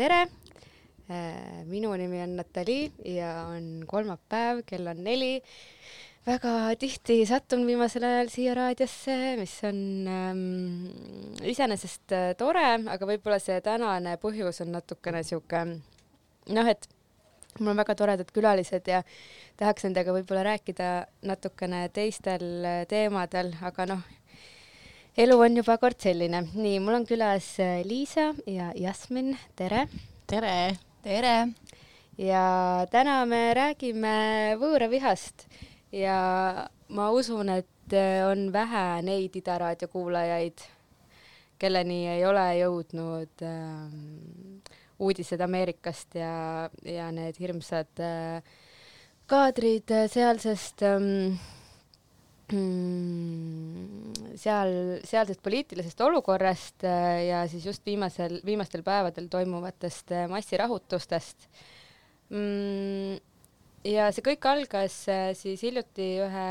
tere äh,. minu nimi on Natali ja on kolmapäev, kell on neli. väga tihti satun viimasel ajal siia raadiosse, mis on ähm, iseenesest äh, tore, aga võib-olla see tänane põhjus on natukene sihuke noh, et mul on väga toredad külalised ja tahaks nendega võib-olla rääkida natukene teistel äh, teemadel, aga noh, elu on juba kord selline. nii, mul on külas äh, Liisa ja Jasmin, tere. tere. tere. ja täna me räägime võõravihast ja ma usun, et äh, on vähe neid Ida raadio kuulajaid, kelleni ei ole jõudnud ähm, uudised Ameerikast ja, ja need hirmsad äh, kaadrid äh, sealsest ähm, seal, sealsest poliitilisest olukorrast äh, ja siis just viimasel, viimastel päevadel toimuvatest äh, massirahutustest mm,. ja see kõik algas äh, siis hiljuti ühe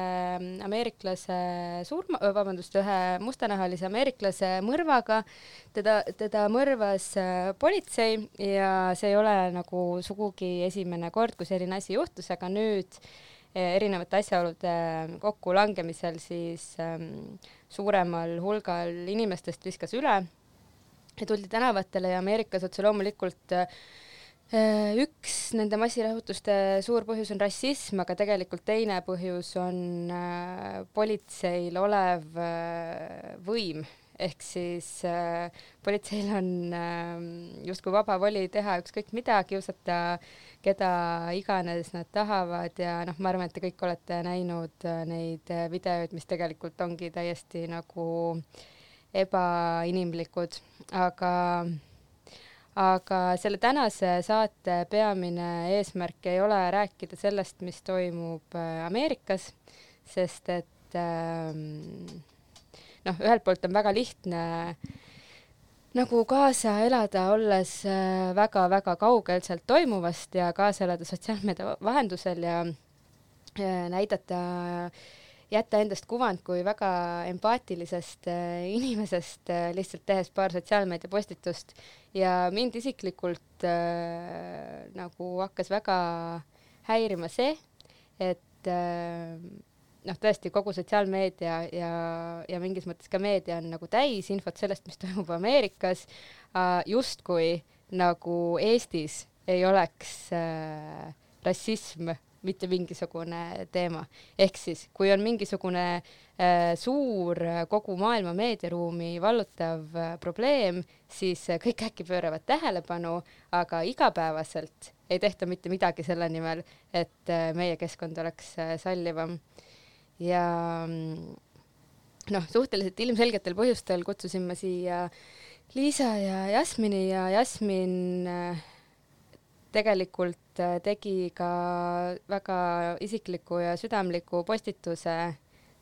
ameeriklase surma, vabandust, ühe mustanahalise ameeriklase mõrvaga. teda, teda mõrvas äh, politsei ja see ei ole nagu sugugi esimene kord, kui selline asi juhtus, aga nüüd eh, erinevate asjaolude kokkulangemisel siis ähm, suuremal hulgal inimestest viskas üle ja tuldi tänavatele ja Ameerikas otse loomulikult äh, üks nende massirahutuste suur põhjus on rassism, aga tegelikult teine põhjus on äh, politseil olev äh, võim. Ehk siis äh, politseil on äh, justkui vaba voli teha ükskõik mida, kiusata keda iganes nad tahavad ja noh, ma arvan, et te kõik olete näinud äh, neid äh, videoid, mis tegelikult ongi täiesti nagu ebainimlikud, aga aga selle tänase saate peamine eesmärk ei ole rääkida sellest, mis toimub äh, Ameerikas, sest et ähm, noh, ühelt poolt on väga lihtne nagu kaasa elada, olles äh, väga-väga kaugel sealt toimuvast ja kaasa elada sotsiaalmeedia vahendusel ja, ja näidata, jätta endast kuvand kui väga empaatilisest äh, inimesest äh, lihtsalt tehes paar sotsiaalmeedia postitust ja mind isiklikult äh, nagu hakkas väga häirima see, et äh, noh, tõesti kogu sotsiaalmeedia ja, ja mingis mõttes ka meedia on nagu täis infot sellest, mis toimub Ameerikas äh,, justkui nagu Eestis ei oleks äh, rassism mitte mingisugune teema. ehk siis, kui on mingisugune äh, suur äh, kogu maailma meediaruumi vallutav äh, probleem, siis äh, kõik äkki pööravad tähelepanu, aga igapäevaselt ei tehta mitte midagi selle nimel, et äh, meie keskkond oleks äh, sallivam ja mm, noh, suhteliselt ilmselgetel põhjustel kutsusin ma siia Liisa ja Jasmini ja Jasmin äh, tegelikult äh, tegi ka väga isikliku ja südamliku postituse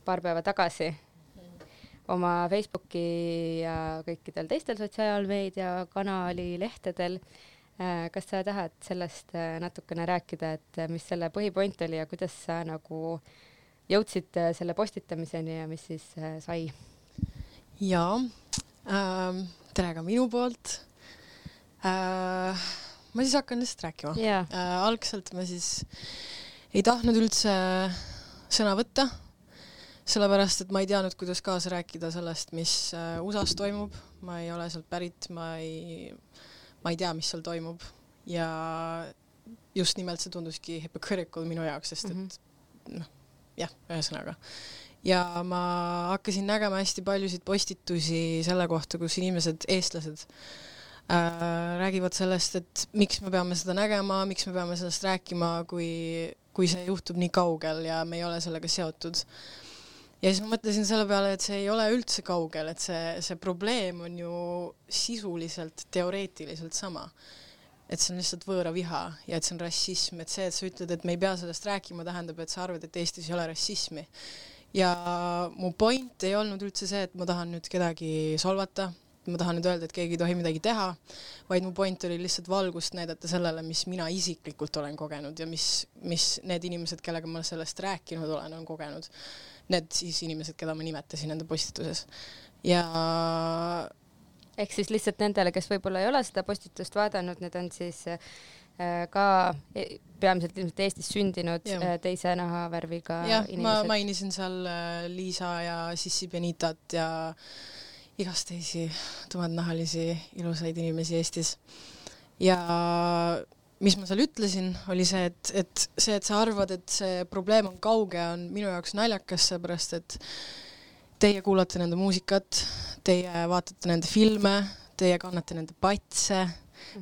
paar päeva tagasi oma Facebooki ja kõikidel teistel sotsiaalmeediakanali lehtedel. kas sa tahad sellest äh, natukene rääkida, et äh, mis selle põhipoint oli ja kuidas sa nagu jõudsid äh, selle postitamiseni ja mis siis äh, sai? jaa ähm,, tere ka minu poolt äh,. ma siis hakkan lihtsalt rääkima jaa, äh,. algselt ma siis ei tahtnud üldse sõna võtta, sellepärast et ma ei teadnud, kuidas kaasa rääkida sellest, mis äh, USA-s toimub, ma ei ole sealt pärit, ma ei, ma ei tea, mis seal toimub ja just nimelt see tunduski hypocritical minu jaoks, sest et noh, jah, ühesõnaga ja ma hakkasin nägema hästi paljusid postitusi selle kohta, kus inimesed, eestlased äh, räägivad sellest, et miks me peame seda nägema, miks me peame sellest rääkima, kui, kui see juhtub nii kaugel ja me ei ole sellega seotud. ja siis ma mõtlesin selle peale, et see ei ole üldse kaugel, et see, see probleem on ju sisuliselt teoreetiliselt sama et see on lihtsalt võõraviha ja et see on rassism, et see, et sa ütled, et me ei pea sellest rääkima, tähendab, et sa arvad, et Eestis ei ole rassismi. ja mu point ei olnud üldse see, et ma tahan nüüd kedagi solvata, ma tahan nüüd öelda, et keegi ei tohi midagi teha, vaid mu point oli lihtsalt valgust näidata sellele, mis mina isiklikult olen kogenud ja mis, mis need inimesed, kellega ma sellest rääkinud olen, on kogenud. Need siis inimesed, keda ma nimetasin enda postituses. ja ehk siis lihtsalt nendele, kes võib-olla ei ole seda postitust vaadanud, need on siis äh, ka e- peamiselt ilmselt Eestis sündinud Jah. äh, teise nahavärviga jah, ma inimesed. mainisin seal äh, Liisa ja Sissi Benitat ja igast teisi tumedaнаhalisi ilusaid inimesi Eestis. ja mis ma seal ütlesin, oli see, et, et see, et sa arvad, et see probleem on kauge, on minu jaoks naljakas, seepärast et teie kuulate nende muusikat, teie vaatate nende filme, teie kannate nende patse,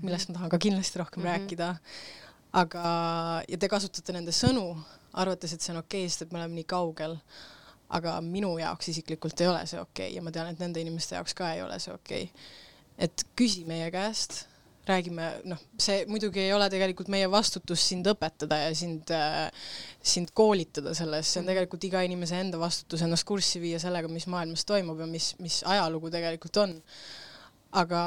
millest ma tahan ka kindlasti rohkem Mhm. mm -hmm. rääkida. aga, ja te kasutate nende sõnu, arvates, et see on okei okay,, sest et me oleme nii kaugel. aga minu jaoks isiklikult ei ole see okei okay. ja ma tean, et nende inimeste jaoks ka ei ole see okei okay.. et küsi meie käest, räägime, noh, see muidugi ei ole tegelikult meie vastutus sind õpetada ja sind äh,, sind koolitada selles, see on tegelikult iga inimese enda vastutus ennast kurssi viia sellega, mis maailmas toimub ja mis, mis ajalugu tegelikult on. aga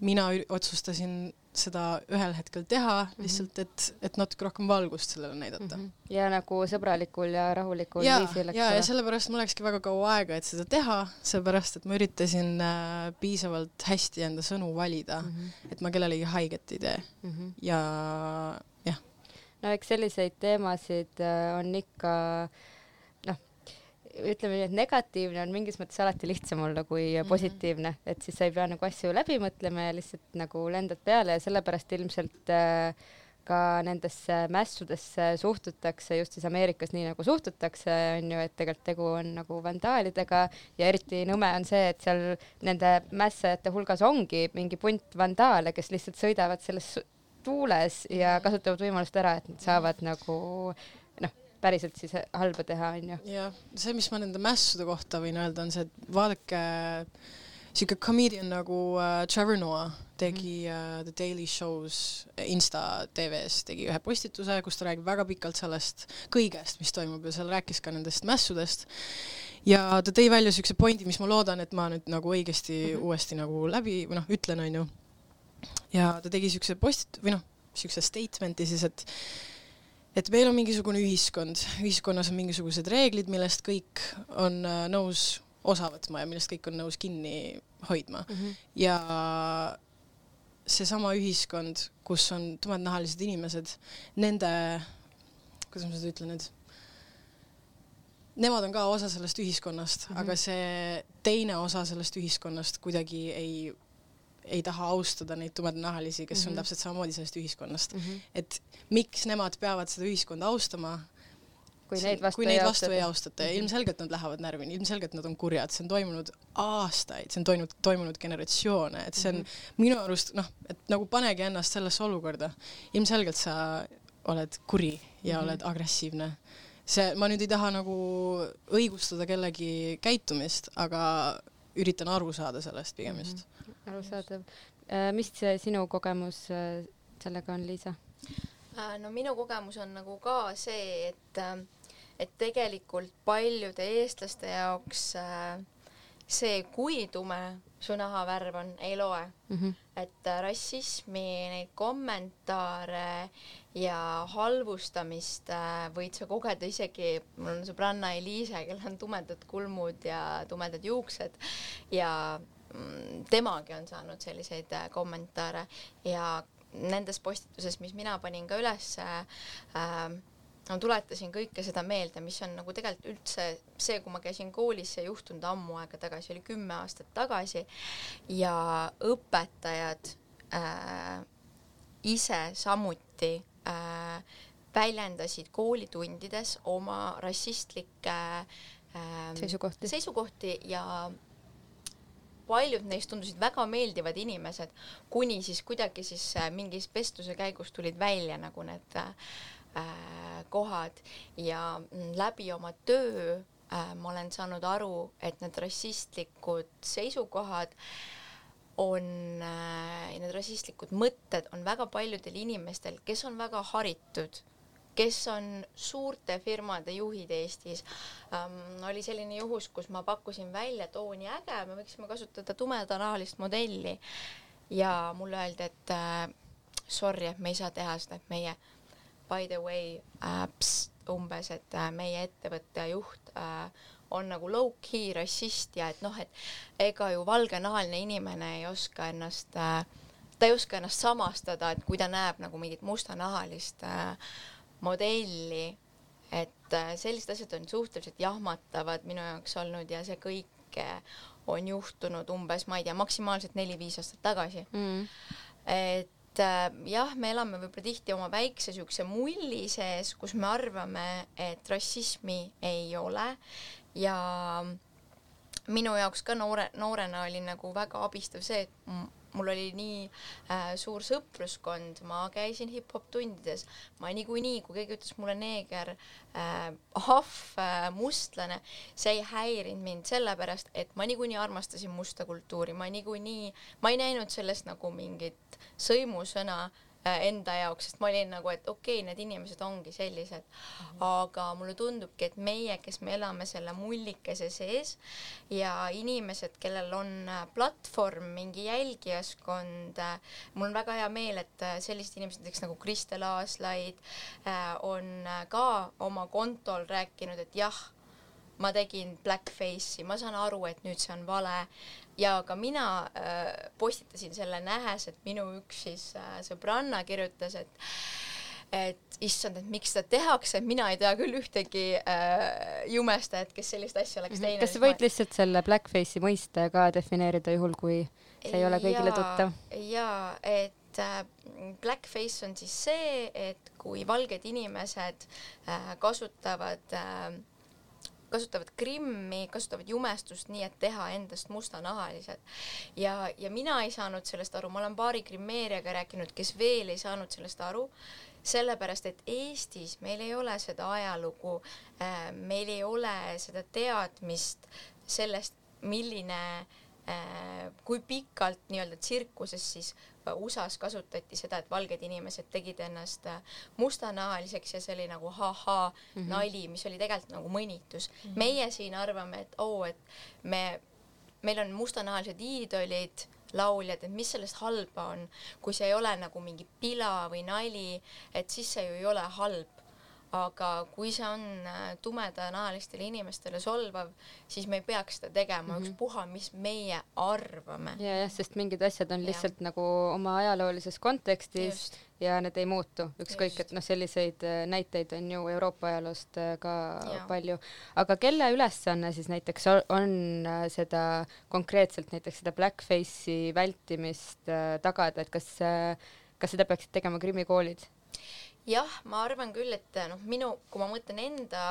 mina otsustasin seda ühel hetkel teha lihtsalt, et, et natuke rohkem valgust sellele näidata. ja nagu sõbralikul ja rahulikul ja, viisil, eks ja, ja ole. sellepärast mul läkski väga kaua aega, et seda teha, sellepärast et ma üritasin äh, piisavalt hästi enda sõnu valida mm, Mhm. -hmm. et ma kellelegi haiget ei tee ja jah, no eks selliseid teemasid äh, on ikka noh, ütleme nii, et negatiivne on mingis mõttes alati lihtsam olla kui Mhm. positiivne, et siis sa ei pea nagu asju läbi mõtlema ja lihtsalt nagu lendad peale ja sellepärast ilmselt äh, ka nendesse mässudesse suhtutakse just siis Ameerikas nii nagu suhtutakse, on ju, et tegelikult tegu on nagu vandaalidega. Ja eriti nõme on see, et seal nende mässajate hulgas ongi mingi punt vandaale, kes lihtsalt sõidavad selles tuules ja kasutavad võimalust ära, et nad saavad nagu päriselt siis halba teha, on ju. jah, see, mis ma nende mässude kohta võin öelda, on see, et vaadake sihuke comedian nagu äh, Trevor Noah tegi äh, The Daily Show's Insta tv-s tegi ühe postituse, kus ta räägib väga pikalt sellest kõigest, mis toimub ja seal rääkis ka nendest mässudest. ja ta tõi välja siukse pointi, mis ma loodan, et ma nüüd nagu õigesti mm -hmm. uuesti nagu läbi või noh, ütlen, onju. ja ta tegi siukse post- või noh, siukse statement'i siis, et et meil on mingisugune ühiskond, ühiskonnas on mingisugused reeglid, millest kõik on äh, nõus osa võtma ja millest kõik on nõus kinni hoidma mm. -hmm. ja seesama ühiskond, kus on tumednahalised inimesed, nende, kuidas ma seda ütlen nüüd, nemad on ka osa sellest ühiskonnast mm, -hmm. aga see teine osa sellest ühiskonnast kuidagi ei ei taha austada neid tumedanahalisi, kes mm -hmm. on täpselt samamoodi sellest ühiskonnast mm. -hmm. et miks nemad peavad seda ühiskonda austama, kui neid vastu kui ei neid vastu austata. ei austata ja ilmselgelt nad lähevad närvi, ilmselgelt nad on kurjad, see on toimunud aastaid, see on toimunud, toimunud generatsioone, et see on mm -hmm. minu arust noh, et nagu panegi ennast sellesse olukorda. ilmselgelt sa oled kuri ja mm -hmm. oled agressiivne. see, ma nüüd ei taha nagu õigustada kellegi käitumist, aga üritan aru saada sellest pigem just mm. -hmm. arusaadav. mis see sinu kogemus äh, sellega on, Liisa? Äh, no minu kogemus on nagu ka see, et, et tegelikult paljude eestlaste jaoks äh, see, kui tume su nahavärv on, ei loe. Mhm. et rassismi, neid kommentaare ja halvustamist äh, võid sa kogeda isegi, mul on sõbranna Eliise, kellel on tumedad kulmud ja tumedad juuksed ja mm, temagi on saanud selliseid äh, kommentaare ja nendes postituses, mis mina panin ka ülesse äh,, ma tuletasin kõike seda meelde, mis on nagu tegelikult üldse see, kui ma käisin koolis, see ei juhtunud ammu aega tagasi, oli kümme aastat tagasi ja õpetajad äh, ise samuti äh, väljendasid koolitundides oma rassistlikke äh, seisukohti. seisukohti ja paljud neist tundusid väga meeldivad inimesed, kuni siis kuidagi siis äh, mingis vestluse käigus tulid välja nagu need äh, äh, kohad. Ja mm, läbi oma töö äh, ma olen saanud aru, et need rassistlikud seisukohad on äh,, need rassistlikud mõtted on väga paljudel inimestel, kes on väga haritud, kes on suurte firmade juhid Eestis ähm,. oli selline juhus, kus ma pakkusin välja, et oo, nii äge, me võiksime kasutada tumedanahalist modelli ja mulle öeldi, et äh, sorry, et me ei saa teha seda, et meie by the way äh, pst, umbes, et äh, meie ettevõtte juht äh, on nagu low-key rassist ja et noh, et ega ju valgenahaline inimene ei oska ennast äh,, ta ei oska ennast samastada, et kui ta näeb nagu mingit mustanahalist äh, modelli, et äh, sellised asjad on suhteliselt jahmatavad minu jaoks olnud ja see kõik äh, on juhtunud umbes, ma ei tea, maksimaalselt neli-viis aastat tagasi. Mm.. et äh, jah, me elame võib-olla tihti oma väikse niisuguse mulli sees, kus me arvame, et rassismi ei ole. Ja minu jaoks ka noore, noorena oli nagu väga abistav see, et mul oli nii äh, suur sõpruskond, ma käisin hip-hop tundides, ma niikuinii, kui keegi ütles mulle neeger äh,, ahv äh,, mustlane, see ei häirinud mind sellepärast, et ma niikuinii armastasin musta kultuuri, ma niikuinii, ma ei näinud sellest nagu mingit sõimusõna Äh, enda jaoks, sest ma olin nagu, et okei okay,, need inimesed ongi sellised. -hmm. aga mulle tundubki, et meie, kes me elame selle mullikese sees ja inimesed, kellel on äh, platvorm, mingi jälgijaskond, äh, mul on väga hea meel, et sellised inimesed näiteks nagu Kristel Aaslaid on ka oma kontol rääkinud, et jah, ma tegin blackface'i, ma saan aru, et nüüd see on vale ja ka mina äh, postitasin selle nähes, et minu üks siis äh, sõbranna kirjutas, et et issand, et miks seda tehakse, mina ei tea küll ühtegi äh, jumestajat, kes sellist asja oleks mhm. teinud. kas sa võid lihtsalt selle blackface'i mõiste ka defineerida, juhul kui see ei ole kõigile tuttav? jaa, et äh, blackface on siis see, et kui valged inimesed äh, kasutavad äh, kasutavad krimmi, kasutavad jumestust nii, et teha endast mustanahalised. ja, ja mina ei saanud sellest aru, ma olen paari grimmeerijaga rääkinud, kes veel ei saanud sellest aru, sellepärast et Eestis meil ei ole seda ajalugu äh,, meil ei ole seda teadmist sellest, milline äh, kui pikalt nii-öelda tsirkuses siis USA-s kasutati seda, et valged inimesed tegid ennast äh, mustanahaliseks ja see oli nagu ha-ha mm -hmm. nali, mis oli tegelikult nagu mõnitus mm. -hmm. meie siin arvame, et oo oh,, et me, meil on mustanahalised iidolid, lauljad, et mis sellest halba on, kui see ei ole nagu mingi pila või nali, et siis see ju ei ole halb aga kui see on äh, tumedanahalistele inimestele solvav, siis me ei peaks seda tegema mm -hmm. ükspuha, mis meie arvame. ja jah, sest mingid asjad on lihtsalt ja. nagu oma ajaloolises kontekstis Just. ja need ei muutu, ükskõik, et noh, selliseid äh, näiteid on ju Euroopa ajaloost äh, ka ja. palju. aga kelle ülesanne siis näiteks on seda konkreetselt näiteks seda blackface'i vältimist tagada, et kas, kas seda peaksid tegema krimikoolid? Jah, ma arvan küll, et noh, minu, kui ma mõtlen enda,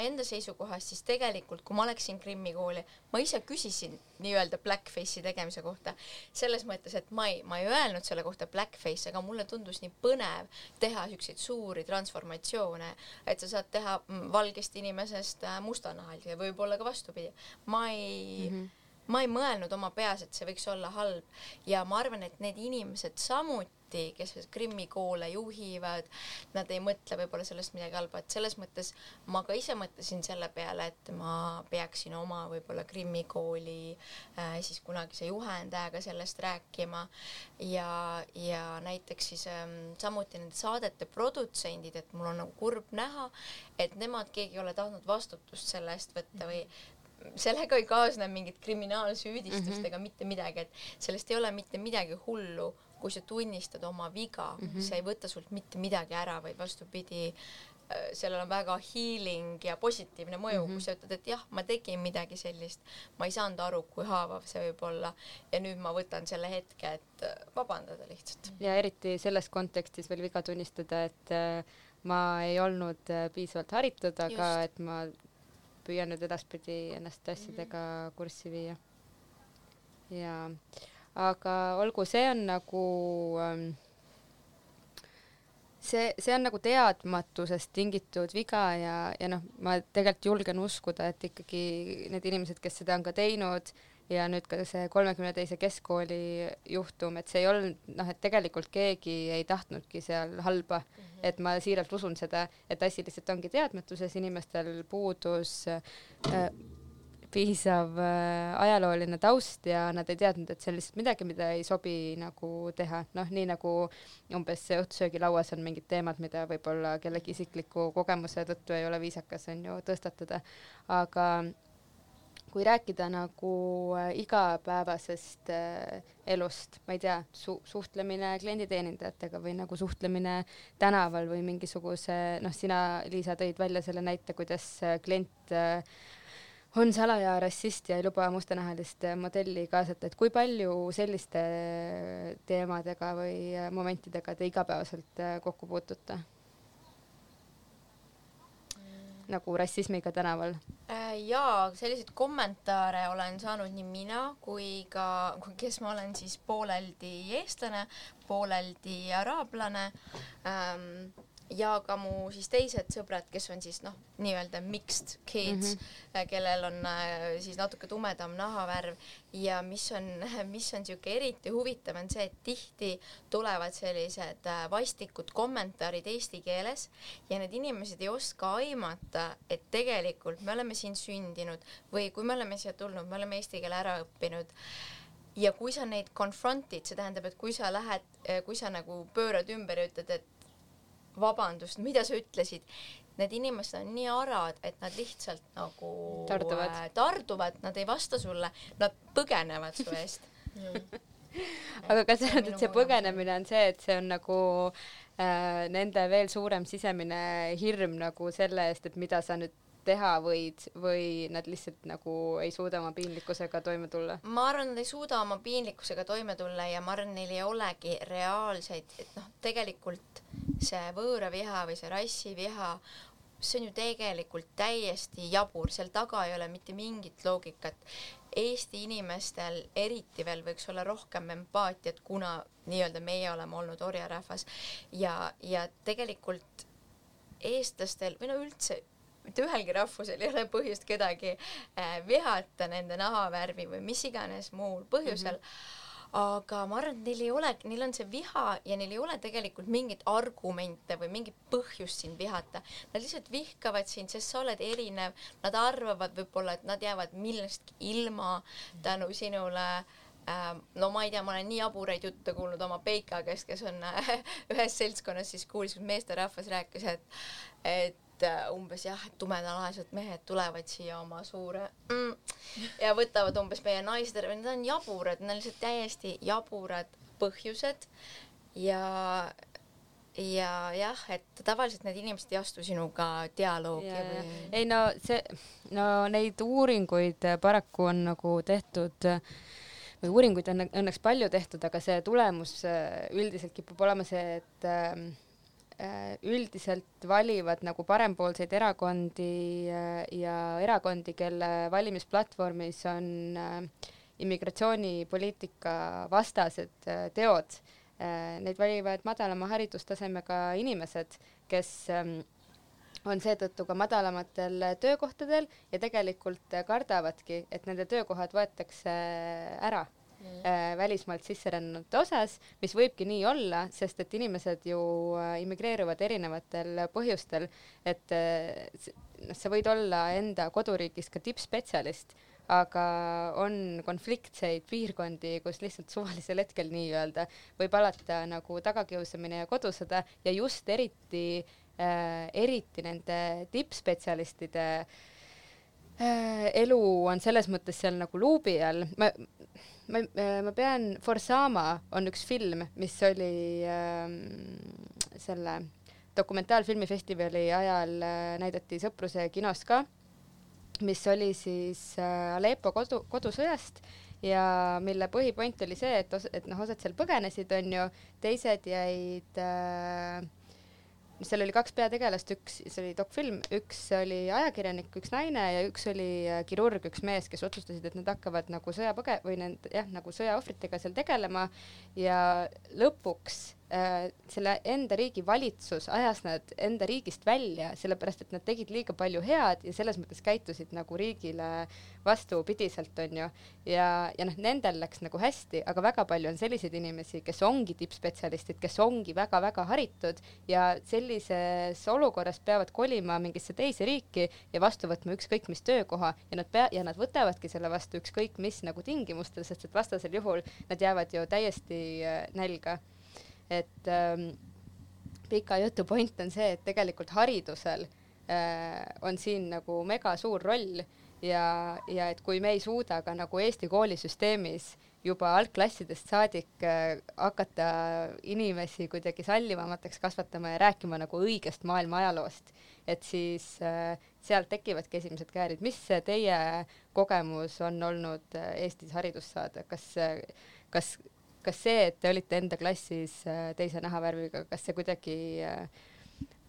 enda seisukohast, siis tegelikult, kui ma läksin Krimmi kooli, ma ise küsisin nii-öelda blackface'i tegemise kohta. selles mõttes, et ma ei, ma ei öelnud selle kohta blackface, aga mulle tundus nii põnev teha siukseid suuri transformatsioone, et sa saad teha valgest inimesest äh, mustanahalise, võib-olla ka vastupidi. ma ei mm, -hmm ma ei mõelnud oma peas, et see võiks olla halb ja ma arvan, et need inimesed samuti ameti, kes Krimmi koole juhivad, nad ei mõtle võib-olla sellest midagi halba, et selles mõttes ma ka ise mõtlesin selle peale, et ma peaksin oma võib-olla Krimmi kooli äh, siis kunagise juhendajaga sellest rääkima ja, ja näiteks siis ähm, samuti nende saadete produtsendid, et mul on nagu kurb näha, et nemad, keegi ei ole tahtnud vastutust selle eest võtta või sellega ei kaasne mingit kriminaalsüüdistust mm -hmm. ega mitte midagi, et sellest ei ole mitte midagi hullu, kui sa tunnistad oma viga mm, -hmm. see ei võta sult mitte midagi ära, vaid vastupidi, äh, sellel on väga healing ja positiivne mõju mm, -hmm. kui sa ütled, et jah, ma tegin midagi sellist, ma ei saanud aru, kui haavav see võib olla ja nüüd ma võtan selle hetke, et äh, vabandada lihtsalt. ja eriti selles kontekstis veel viga tunnistada, et äh, ma ei olnud piisavalt haritud, aga Just. et ma püüan nüüd edaspidi ennast asjadega mhm. kurssi viia. ja, aga olgu, see on nagu ähm, see, see on nagu teadmatusest tingitud viga ja, ja noh, ma tegelikult julgen uskuda, et ikkagi need inimesed, kes seda on ka teinud ja nüüd ka see kolmekümne teise keskkooli juhtum, et see ei olnud noh, et tegelikult keegi ei tahtnudki seal halba mm, -hmm. et ma siiralt usun seda, et asi lihtsalt ongi teadmatuses, inimestel puudus äh, piisav äh, ajalooline taust ja nad ei teadnud, et see on lihtsalt midagi, mida ei sobi nagu teha, noh, nii nagu umbes õhtusöögilauas on mingid teemad, mida võib-olla kellegi isikliku kogemuse tõttu ei ole viisakas, on ju, tõstatada, aga kui rääkida nagu äh, igapäevasest äh, elust, ma ei tea, su-, suhtlemine klienditeenindajatega või nagu suhtlemine tänaval või mingisuguse, noh, sina, Liisa, tõid välja selle näite, kuidas äh, klient on salaja rassist ja ei luba mustanahalist modelli kaasata, et kui palju selliste teemadega või momentidega te igapäevaselt kokku puutute? nagu rassismiga tänaval? Äh, jaa, selliseid kommentaare olen saanud nii mina kui ka, kes ma olen siis pooleldi eestlane, pooleldi araablane ähm, ja ka mu siis teised sõbrad, kes on siis noh, nii-öelda mixed kids mm, -hmm. kellel on äh, siis natuke tumedam nahavärv ja mis on, mis on niisugune eriti huvitav, on see, et tihti tulevad sellised äh, vastikud kommentaarid eesti keeles ja need inimesed ei oska aimata, et tegelikult me oleme siin sündinud või kui me oleme siia tulnud, me oleme eesti keele ära õppinud ja kui sa neid confront'id, see tähendab, et kui sa lähed, kui sa nagu pöörad ümber ja ütled, et vabandust, mida sa ütlesid, need inimesed on nii arad, et nad lihtsalt nagu tarduvad, äh, tarduvad, nad ei vasta sulle, nad põgenevad su eest. Aga kas sa arvad, et see põgenemine on see, et see on nagu äh, nende veel suurem sisemine hirm nagu selle eest, et mida sa nüüd teha võid või nad lihtsalt nagu ei suuda oma piinlikkusega toime tulla? ma arvan, nad ei suuda oma piinlikkusega toime tulla ja ma arvan, neil ei olegi reaalseid, et noh, tegelikult see võõraviha või see rassiviha, see on ju tegelikult täiesti jabur, seal taga ei ole mitte mingit loogikat. Eesti inimestel eriti veel võiks olla rohkem empaatiat, kuna nii-öelda meie oleme olnud orjarahvas ja, ja tegelikult eestlastel või no üldse mitte ühelgi rahvusel ei ole põhjust kedagi äh, vihata nende nahavärvi või mis iganes muul põhjusel mm. -hmm aga ma arvan, et neil ei ole, neil on see viha ja neil ei ole tegelikult mingeid argumente või mingit põhjust sind vihata. Nad lihtsalt vihkavad sind, sest sa oled erinev, nad arvavad võib-olla, et nad jäävad millestki ilma tänu sinule äh, no ma ei tea, ma olen nii jaburaid jutte kuulnud oma Peika käest, kes on äh, ühes seltskonnas siis kuulis, kus meesterahvas rääkis, et et et äh, umbes jah, et tumedanahalised mehed tulevad siia oma suure mm, ja võtavad umbes meie naised ära, need on jaburad, need on lihtsalt täiesti jaburad põhjused. Ja ja jah, et tavaliselt need inimesed ei astu sinuga dialoogi ja, või? ei no see, no neid uuringuid paraku on nagu tehtud või uuringuid on õnneks palju tehtud, aga see tulemus äh, üldiselt kipub olema see, et äh, Äh, üldiselt valivad nagu parempoolseid erakondi äh, ja erakondi, kelle valimisplatvormis on äh, immigratsioonipoliitika vastased teod. Neid valivad madalama haridustasemega inimesed, kes ähm, on seetõttu ka madalamatel töökohtadel ja tegelikult kardavadki, et nende töökohad võetakse ära äh, välismaalt sisserännanute osas, mis võibki nii olla, sest et inimesed ju äh, immigreeruvad erinevatel põhjustel, et äh, noh, sa võid olla enda koduriigis ka tippspetsialist, aga on konfliktseid piirkondi, kus lihtsalt suvalisel hetkel nii-öelda võib alata nagu tagakiusamine ja kodusõda ja just eriti äh,, eriti nende tippspetsialistide äh, elu on selles mõttes seal nagu luubi all, ma, ma, ma pean, Forsama on üks film, mis oli äh, selle dokumentaalfilmifestivali ajal äh, näidati Sõpruse kinos ka, mis oli siis äh, Aleppo kodu, kodusõjast ja mille põhipoint oli see, et os-, et noh, osad seal põgenesid, on ju, teised jäid äh, seal oli kaks peategelast, üks, see oli dokfilm, üks oli ajakirjanik, üks naine ja üks oli äh, kirurg, üks mees, kes otsustasid, et nad hakkavad nagu sõjapõge- või need jah, nagu sõjaohvritega seal tegelema. Ja lõpuks selle enda riigi valitsus ajas nad enda riigist välja, sellepärast et nad tegid liiga palju head ja selles mõttes käitusid nagu riigile vastupidiselt, onju. ja, ja noh, nendel läks nagu hästi, aga väga palju on selliseid inimesi, kes ongi tippspetsialistid, kes ongi väga-väga haritud ja sellises olukorras peavad kolima mingisse teise riiki ja vastu võtma ükskõik mis töökoha ja nad pea- ja nad võtavadki selle vastu ükskõik mis nagu tingimustel, sest et vastasel juhul nad jäävad ju täiesti äh, nälga. Et ähm, pika jutu point on see, et tegelikult haridusel äh, on siin nagu mega suur roll ja, ja et kui me ei suuda ka nagu Eesti koolisüsteemis juba algklassidest saadik äh, hakata inimesi kuidagi sallivamateks kasvatama ja rääkima nagu õigest maailma ajaloost, et siis äh, sealt tekivadki esimesed käärid. mis teie kogemus on olnud äh, Eestis haridust saada, kas äh,, kas, kas see, et te olite enda klassis äh, teise nahavärviga, kas see kuidagi äh,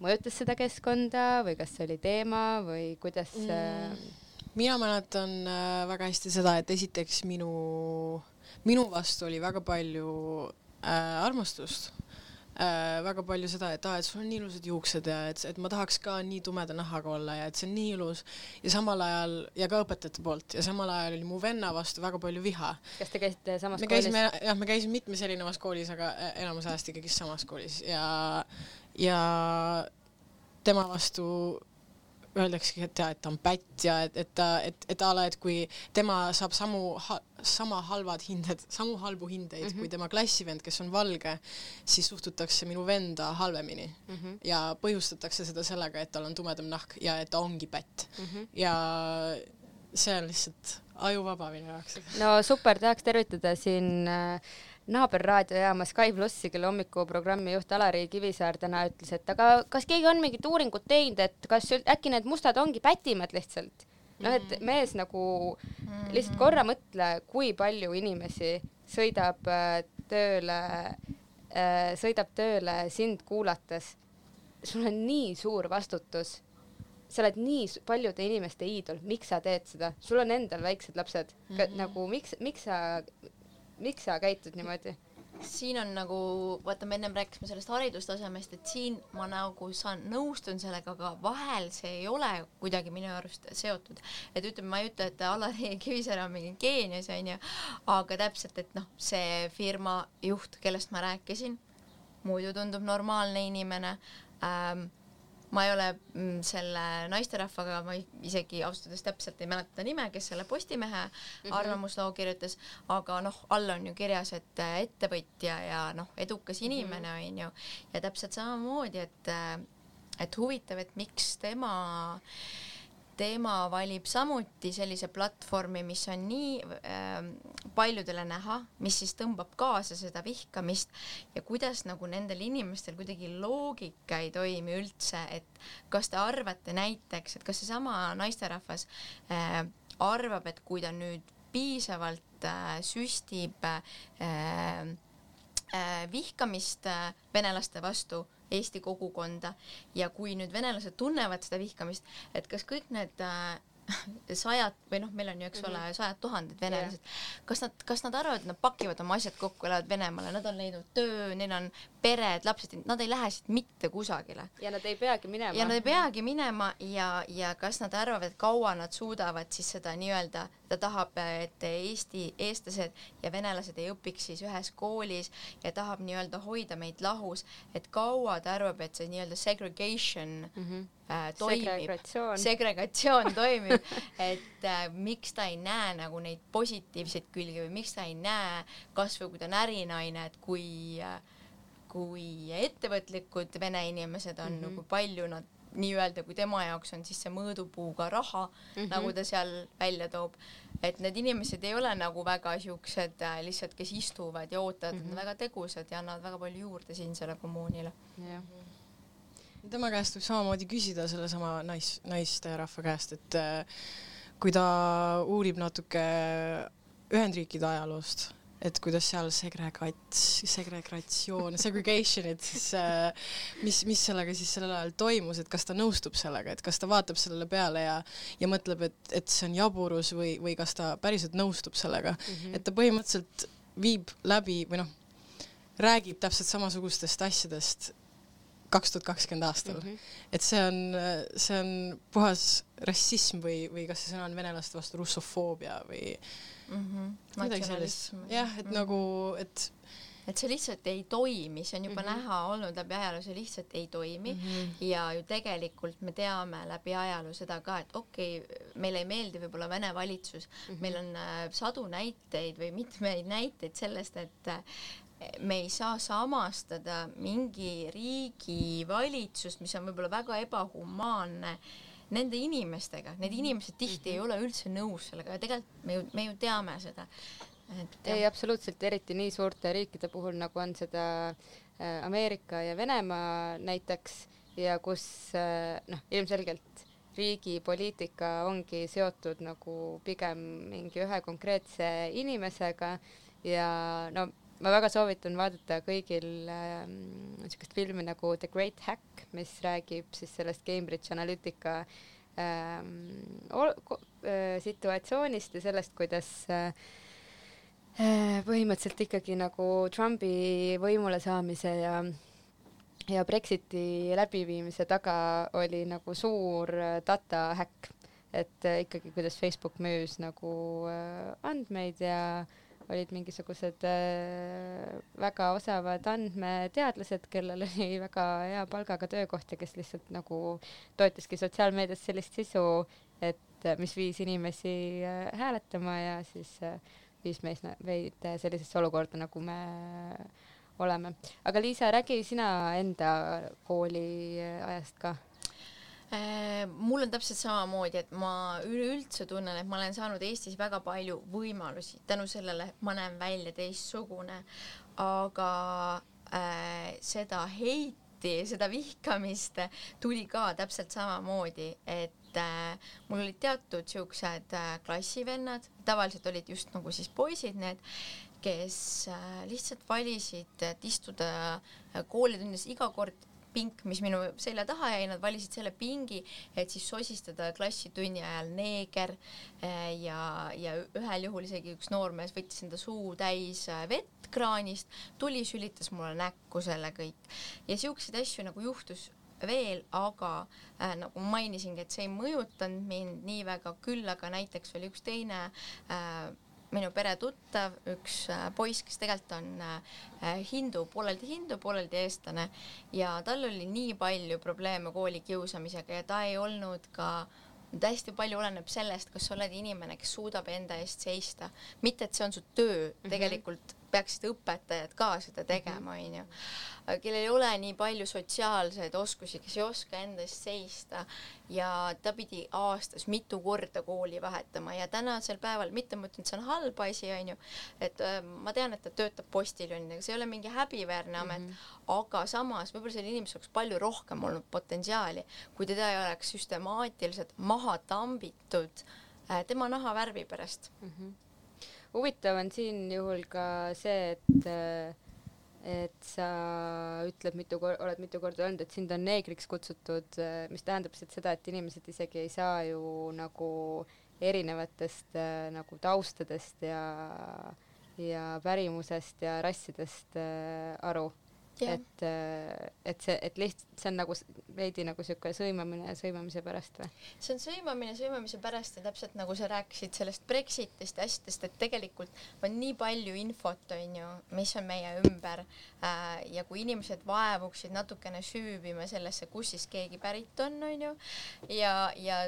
mõjutas seda keskkonda või kas see oli teema või kuidas äh, mina mäletan väga hästi seda, et esiteks minu, minu vastu oli väga palju äh, armastust äh, väga palju seda, et aa, et sul on nii ilusad juuksed ja et, et ma tahaks ka nii tumeda nahaga olla ja et see on nii ilus ja samal ajal ja ka õpetajate poolt ja samal ajal oli mu venna vastu väga palju viha. kas te käisite samas me koolis? jah, me käisime mitmes erinevas koolis, aga e, enamus ajast ikkagi samas koolis ja, ja tema vastu öeldaksegi, et jaa, et ta on pätt ja et, et ta, et, et a la, et kui tema saab samu ha, sama halvad hinded, samu halbu hindeid mm -hmm. kui tema klassivend, kes on valge, siis suhtutakse minu venda halvemini mm -hmm. ja põhjustatakse seda sellega, et tal on tumedam nahk ja et ta ongi pätt mm. -hmm. ja see on lihtsalt ajuvaba minu jaoks. no super, tahaks tervitada siin äh, naaberraadiojaama Sky plussi, kelle hommikuprogrammi juht Alari Kivisaar täna ütles, et aga kas keegi on mingit uuringut teinud, et kas äkki need mustad ongi pätimad lihtsalt? noh, et mees nagu lihtsalt korra mõtle, kui palju inimesi sõidab äh, tööle äh,, sõidab tööle sind kuulates. sul on nii suur vastutus sa oled nii paljude inimeste iidol, miks sa teed seda, sul on endal väiksed lapsed mm, -hmm. nagu miks, miks sa, miks sa käitud niimoodi? siin on nagu, vaata, me ennem rääkisime sellest haridustasemest, et siin ma nagu saan, nõustun sellega, aga vahel see ei ole kuidagi minu arust seotud. et ütleme, ma ei ütle, et Alari Kivisäär on mingi geenius, onju, aga täpselt, et noh, see firma juht, kellest ma rääkisin, muidu tundub normaalne inimene ähm, ma ei ole mm, selle naisterahvaga, ma isegi ausalt öeldes täpselt ei mäleta ta nime, kes selle Postimehe mm -hmm. arvamusloo kirjutas, aga noh, all on ju kirjas, et äh, ettevõtja ja noh, edukas inimene on ju, ja täpselt samamoodi, et äh, et huvitav, et miks tema tema valib samuti sellise platvormi, mis on nii äh, paljudele näha, mis siis tõmbab kaasa seda vihkamist ja kuidas nagu nendel inimestel kuidagi loogika ei toimi üldse, et kas te arvate näiteks, et kas seesama naisterahvas äh, arvab, et kui ta nüüd piisavalt äh, süstib äh, äh, vihkamist äh, venelaste vastu Eesti kogukonda. Ja kui nüüd venelased tunnevad seda vihkamist, et kas kõik need äh, sajad või noh, meil on ju, eks ole, sajad tuhanded venelased, kas nad, kas nad arvavad, et nad pakivad oma asjad kokku, lähevad Venemaale, nad on leidnud töö, neil on pered, lapsed, nad ei lähe siit mitte kusagile ja nad ei peagi minema. ja nad ei peagi minema ja, ja kas nad arvavad, et kaua nad suudavad siis seda nii-öelda, ta tahab, et Eesti, eestlased ja venelased ei õpiks siis ühes koolis ja tahab nii-öelda hoida meid lahus, et kaua ta arvab, et see nii-öelda segregation mm -hmm. äh, toimib, segregatsioon, toimib, et äh, miks ta ei näe nagu neid positiivseid külgi või miks ta ei näe kasvõi kui ta on ärinaine, et kui äh, kui ettevõtlikud vene inimesed on mm, -hmm. kui palju nad nii-öelda, kui tema jaoks on siis see mõõdupuuga raha mm, -hmm. nagu ta seal välja toob, et need inimesed ei ole nagu väga siuksed äh, lihtsalt, kes istuvad ja ootavad mm, -hmm. nad on mhm. väga tegusad ja annavad väga palju juurde siinsele kommuunile yeah.. tema käest võib samamoodi küsida sellesama nais, naisterahva käest, et äh, kui ta uurib natuke Ühendriikide ajaloost et kuidas seal segregats-, segregatsioon, segregation, et siis äh, mis, mis sellega siis sellel ajal toimus, et kas ta nõustub sellega, et kas ta vaatab sellele peale ja ja mõtleb, et, et see on jaburus või, või kas ta päriselt nõustub sellega mm, -hmm. et ta põhimõtteliselt viib läbi või noh, räägib täpselt samasugustest asjadest kaks tuhat kakskümmend aastal mm. -hmm. et see on, see on puhas rassism või, või kas see sõna on venelaste vastu russofoobia või mm -hmm. midagi sellist. jah, et mm -hmm. nagu, et et see lihtsalt ei toimi, see on juba mm -hmm. näha olnud läbi ajaloo, see lihtsalt ei toimi mm -hmm. ja ju tegelikult me teame läbi ajaloo seda ka, et okei okay,, meile ei meeldi võib-olla Vene valitsus mm, -hmm. meil on äh, sadu näiteid või mitmeid näiteid sellest, et me ei saa samastada mingi riigi valitsust, mis on võib-olla väga ebahumaanne nende inimestega, need inimesed tihti mm -hmm. ei ole üldse nõus sellega ja tegelikult me ju, me ju teame seda. ei, absoluutselt, eriti nii suurte riikide puhul, nagu on seda äh, Ameerika ja Venemaa näiteks ja kus äh, noh, ilmselgelt riigi poliitika ongi seotud nagu pigem mingi ühe konkreetse inimesega ja no ma väga soovitan vaadata kõigil niisugust ähm, filmi nagu The Great Hack, mis räägib siis sellest Cambridge Analytica ähm, äh, situatsioonist ja sellest, kuidas äh, äh, põhimõtteliselt ikkagi nagu Trumpi võimule saamise ja ja Brexiti läbiviimise taga oli nagu suur äh, data häkk, et äh, ikkagi kuidas Facebook müüs nagu äh, andmeid ja äh, olid mingisugused äh, väga osavad andmeteadlased, kellel oli väga hea palgaga töökoht ja kes lihtsalt nagu toetaski sotsiaalmeedias sellist sisu, et äh, mis viis inimesi äh, hääletama ja siis viis meis, meid sellisesse olukorda, nagu me oleme. aga Liisa, räägi sina enda kooliajast ka Äh, mul on täpselt samamoodi, et ma üleüldse tunnen, et ma olen saanud Eestis väga palju võimalusi. Tänu sellele, et ma näen välja teistsugune, aga äh, seda heiti, seda vihkamist tuli ka täpselt samamoodi, et äh, mul olid teatud siuksed äh, klassivennad, tavaliselt olid just nagu siis poisid need, kes äh, lihtsalt valisid, et istuda äh, koolitundides iga kord pink, mis minu selja taha jäi, nad valisid selle pingi, et siis sosistada klassitunni ajal neeger eh, ja, ja ühel juhul isegi üks noormees võttis enda suu täis eh, vett kraanist, tuli, sülitas mulle näkku selle kõik. Ja siukseid asju nagu juhtus veel, aga äh, nagu ma mainisingi, et see ei mõjutanud mind nii väga, küll aga näiteks oli üks teine äh, minu pere tuttav, üks äh, poiss, kes tegelikult on äh, hindu, pooleldi hindu, pooleldi eestlane ja tal oli nii palju probleeme koolikiusamisega ja ta ei olnud ka hästi palju oleneb sellest, kas sa oled inimene, kes suudab enda eest seista, mitte et see on su töö mm, -hmm. tegelikult peaksid õpetajad ka seda tegema, mhm. onju. kellel ei ole nii palju sotsiaalseid oskusi, kes ei oska enda eest seista ja ta pidi aastas mitu korda kooli vahetama ja tänasel päeval, mitte ma ütlen, et see on halb asi, onju, et äh, ma tean, et ta töötab postiljonidega, see ei ole mingi häbiväärne amet mm, -hmm. aga samas võib-olla sellel inimesel oleks palju rohkem olnud potentsiaali, kui teda ei oleks süstemaatiliselt maha tambitud äh, tema nahavärvi pärast mm. -hmm huvitav on siin juhul ka see, et et sa ütled mitu kor-, oled mitu korda öelnud, et sind on neegriks kutsutud, mis tähendab lihtsalt seda, et inimesed isegi ei saa ju nagu erinevatest nagu taustadest ja ja pärimusest ja rassidest aru. Et, et see, et lihtsalt see on nagu veidi nagu siuke sõimamine sõimamise pärast või? see on sõimamine sõimamise pärast ja täpselt nagu sa rääkisid sellest Brexitist ja asjadest, et tegelikult on nii palju infot, on ju, mis on meie ümber äh, ja kui inimesed vaevuksid natukene süübima sellesse, kus siis keegi pärit on, on ju, ja, ja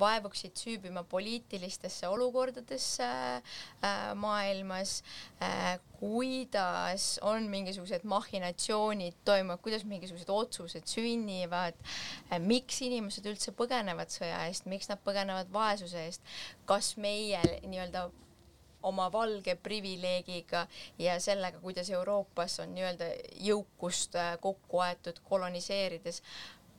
vaevuksid süübima poliitilistesse olukordadesse äh, maailmas äh,, kuidas on mingisugused mahhinatsioonid toimuvad, kuidas mingisugused otsused sünnivad, miks inimesed üldse põgenevad sõja eest, miks nad põgenevad vaesuse eest, kas meie nii-öelda oma valge privileegiga ja sellega, kuidas Euroopas on nii-öelda jõukust äh, kokku aetud koloniseerides,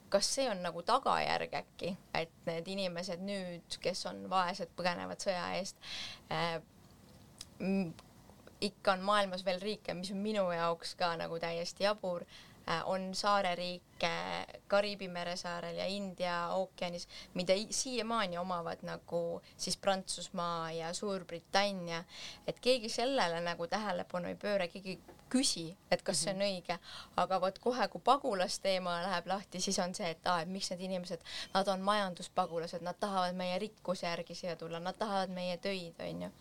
kas see on nagu tagajärg äkki, et need inimesed nüüd, kes on vaesed, põgenevad sõja eest äh,, ikka on maailmas veel riike, mis on minu jaoks ka nagu täiesti jabur, on saareriike Kariibi meresaarel ja India ookeanis, mida siiamaani omavad nagu siis Prantsusmaa ja Suurbritannia, et keegi sellele nagu tähelepanu ei pööra, keegi küsi, et kas see on õige, aga vot kohe, kui pagulasteema läheb lahti, siis on see, et aa, et miks need inimesed, nad on majanduspagulased, nad tahavad meie rikkuse järgi siia tulla, nad tahavad meie töid, onju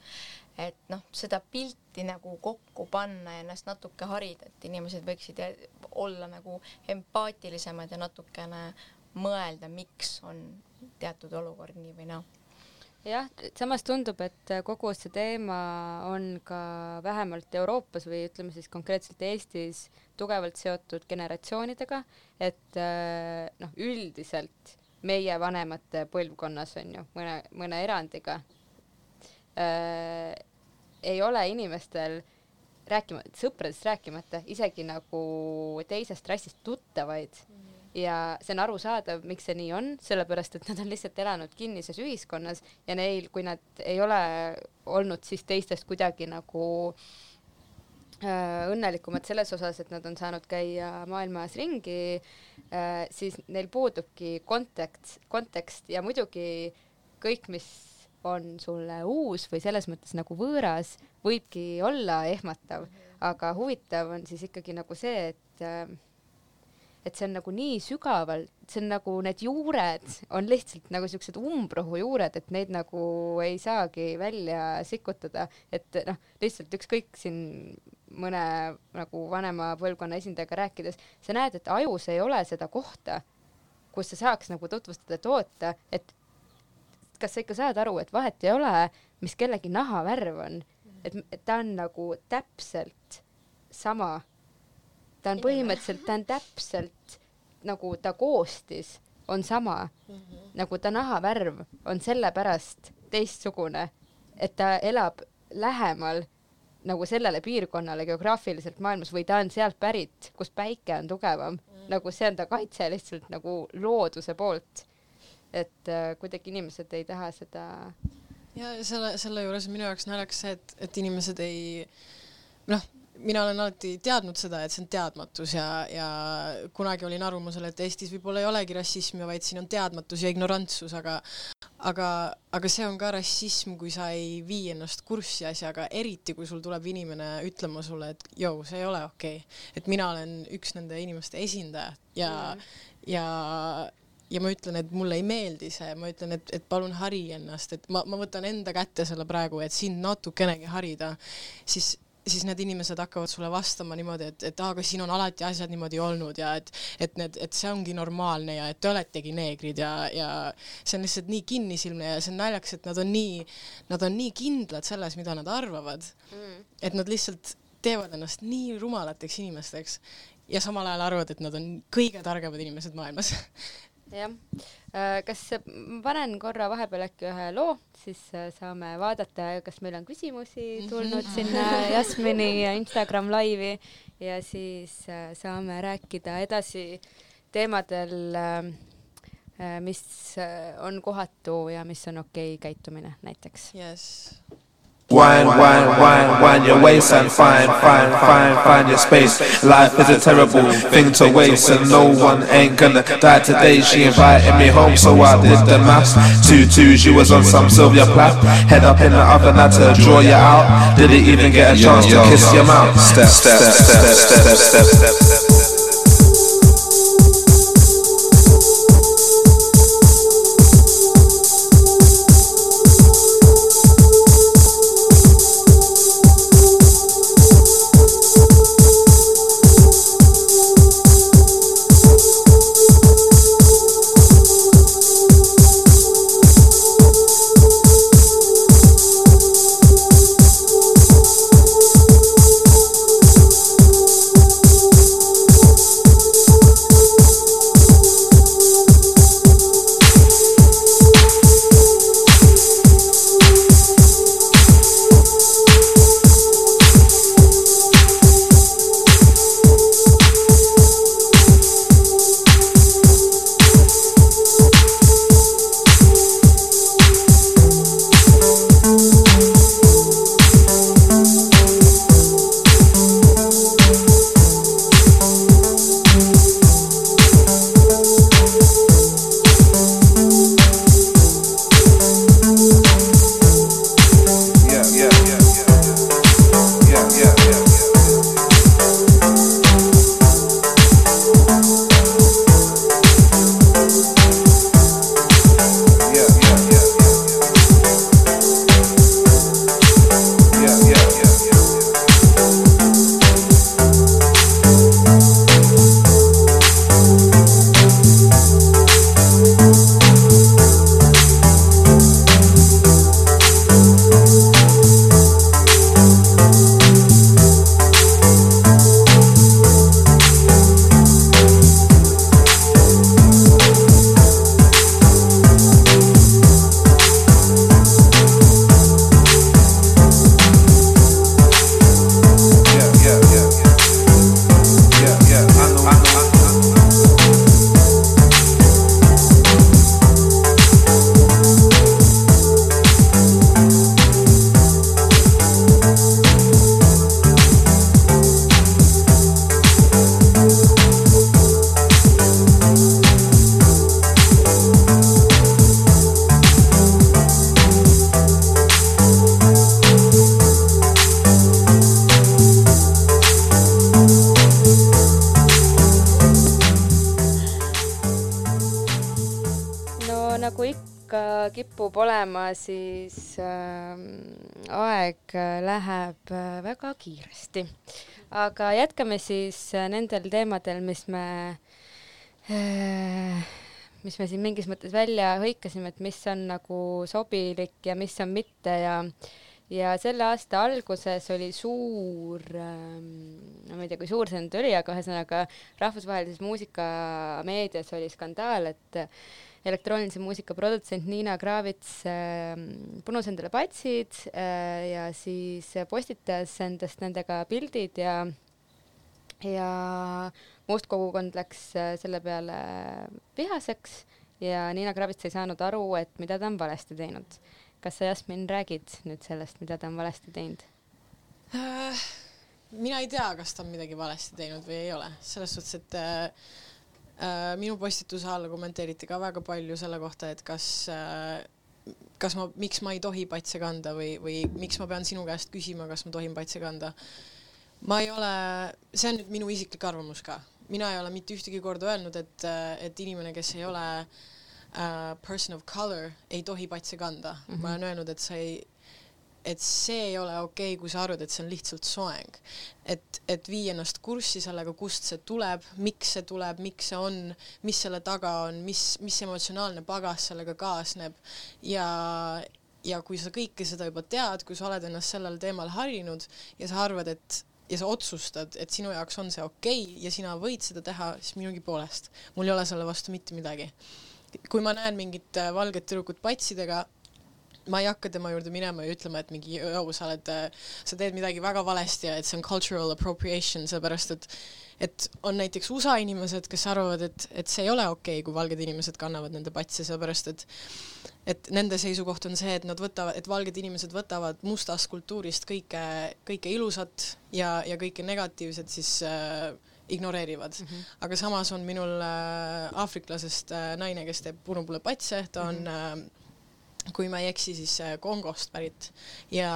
et noh, seda pilti nagu kokku panna ja ennast natuke harida, et inimesed võiksid olla nagu empaatilisemad ja natukene mõelda, miks on teatud olukord nii või naa. jah, samas tundub, et kogu see teema on ka vähemalt Euroopas või ütleme siis konkreetselt Eestis tugevalt seotud generatsioonidega, et noh, üldiselt meie vanemate põlvkonnas on ju mõne, mõne erandiga äh, ei ole inimestel rääkima, sõpradest rääkimata isegi nagu teisest rassist tuttavaid. Ja see on arusaadav, miks see nii on, sellepärast et nad on lihtsalt elanud kinnises ühiskonnas ja neil, kui nad ei ole olnud siis teistest kuidagi nagu äh, õnnelikumad selles osas, et nad on saanud käia maailmas ringi äh,, siis neil puudubki kontekst, kontekst ja muidugi kõik, mis on sulle uus või selles mõttes nagu võõras, võibki olla ehmatav, aga huvitav on siis ikkagi nagu see, et äh, et see on nagu nii sügavalt, see on nagu need juured on lihtsalt nagu siuksed umbrohu juured, et neid nagu ei saagi välja sikutada, et noh, lihtsalt ükskõik siin mõne nagu vanema põlvkonna esindajaga rääkides, sa näed, et ajus ei ole seda kohta, kus sa saaks nagu tutvustada, et oota, et kas sa ikka saad aru, et vahet ei ole, mis kellegi nahavärv on, et ta on nagu täpselt sama ta on põhimõtteliselt, ta on täpselt nagu ta koostis on sama mm, -hmm. nagu ta nahavärv on sellepärast teistsugune, et ta elab lähemal nagu sellele piirkonnale geograafiliselt maailmas või ta on sealt pärit, kus päike on tugevam mm., nagu see on ta kaitse lihtsalt nagu looduse poolt. Et äh, kuidagi inimesed ei taha seda ja selle, selle juures minu jaoks naljakas see, et, et inimesed ei noh, mina olen alati teadnud seda, et see on teadmatus ja, ja kunagi olin arvamusel, et Eestis võib-olla ei olegi rassismi, vaid siin on teadmatus ja ignorantsus, aga aga, aga see on ka rassism, kui sa ei vii ennast kurssi asjaga, eriti kui sul tuleb inimene ütlema sulle, et jõu, see ei ole okei okay.. et mina olen üks nende inimeste esindaja ja mm., ja ja ma ütlen, et mulle ei meeldi see, ma ütlen, et, et palun hari ennast, et ma, ma võtan enda kätte selle praegu, et sind natukenegi harida, siis siis need inimesed hakkavad sulle vastama niimoodi, et, et aga siin on alati asjad niimoodi olnud ja et, et need, et see ongi normaalne ja et te oletegi neegrid ja, ja see on lihtsalt nii kinnisilmne ja see on naljakas, et nad on nii, nad on nii kindlad selles, mida nad arvavad mm., et nad lihtsalt teevad ennast nii rumalateks inimesteks ja samal ajal arvavad, et nad on kõige targemad inimesed maailmas jah, kas ma panen korra vahepeal äkki ühe loo, siis äh, saame vaadata, kas meil on küsimusi tulnud sinna Jasmini Instagram laivi ja siis äh, saame rääkida edasi teemadel, mis äh, on kohatu ja mis on okei okay käitumine näiteks. yes.. Wine, wine, wine, wine your waist and find, find, find, find your space. Life is a terrible thing to waste, and no one ain't gonna die today. She invited me home, so I did the maths. Two twos, you was on some Sylvia Plath. Head up in the oven, had to draw you out. Didn't even get a chance to kiss your mouth. Step, step, step, step, step, step, aeg läheb äh, väga kiiresti. aga jätkame siis äh, nendel teemadel, mis me äh,, mis me siin mingis mõttes välja hõikasime, et mis on nagu sobilik ja mis on mitte ja ja selle aasta alguses oli suur ähm,, ma ei tea, kui suur see nüüd oli, aga ühesõnaga rahvusvahelises muusikameedias oli skandaal, et elektroonilise muusika produtsent Niina Kravits äh, punus endale patsid äh, ja siis postitas endast nendega pildid ja ja must kogukond läks äh, selle peale vihaseks ja Niina Kravits ei saanud aru, et mida ta on valesti teinud. kas sa, Jasmin, räägid nüüd sellest, mida ta on valesti teinud äh,? mina ei tea, kas ta on midagi valesti teinud või ei ole, selles suhtes, et minu postituse all kommenteeriti ka väga palju selle kohta, et kas äh, kas ma, miks ma ei tohi patse kanda või, või miks ma pean sinu käest küsima, kas ma tohin patse kanda. ma ei ole, see on nüüd minu isiklik arvamus ka, mina ei ole mitte ühtegi korda öelnud, et, et inimene, kes ei ole uh, person of color, ei tohi patse kanda mm. -hmm. ma olen öelnud, et sa ei et see ei ole okei okay,, kui sa arvad, et see on lihtsalt soeng. et, et vii ennast kurssi sellega, kust see tuleb, miks see tuleb, miks see on, mis selle taga on, mis, mis emotsionaalne pagas sellega kaasneb ja ja kui sa kõike seda juba tead, kui sa oled ennast sellel teemal harjunud ja sa arvad, et ja sa otsustad, et sinu jaoks on see okei okay ja sina võid seda teha, siis minugi poolest mul ei ole selle vastu mitte midagi. kui ma näen mingit äh, valget tüdrukut patsidega, ma ei hakka tema juurde minema ja ütlema, et mingi joo, sa oled, sa teed midagi väga valesti ja et see on cultural appropriation, sellepärast et et on näiteks USA inimesed, kes arvavad, et, et see ei ole okei okay,, kui valged inimesed kannavad nende patse, sellepärast et et nende seisukoht on see, et nad võtavad, et valged inimesed võtavad mustast kultuurist kõike, kõike ilusat ja, ja kõike negatiivset siis äh, ignoreerivad mm. -hmm. aga samas on minul äh, aafriklasest äh, naine, kes teeb punupule patse, ta on mm -hmm. äh, kui ma ei eksi, siis äh, Kongost pärit ja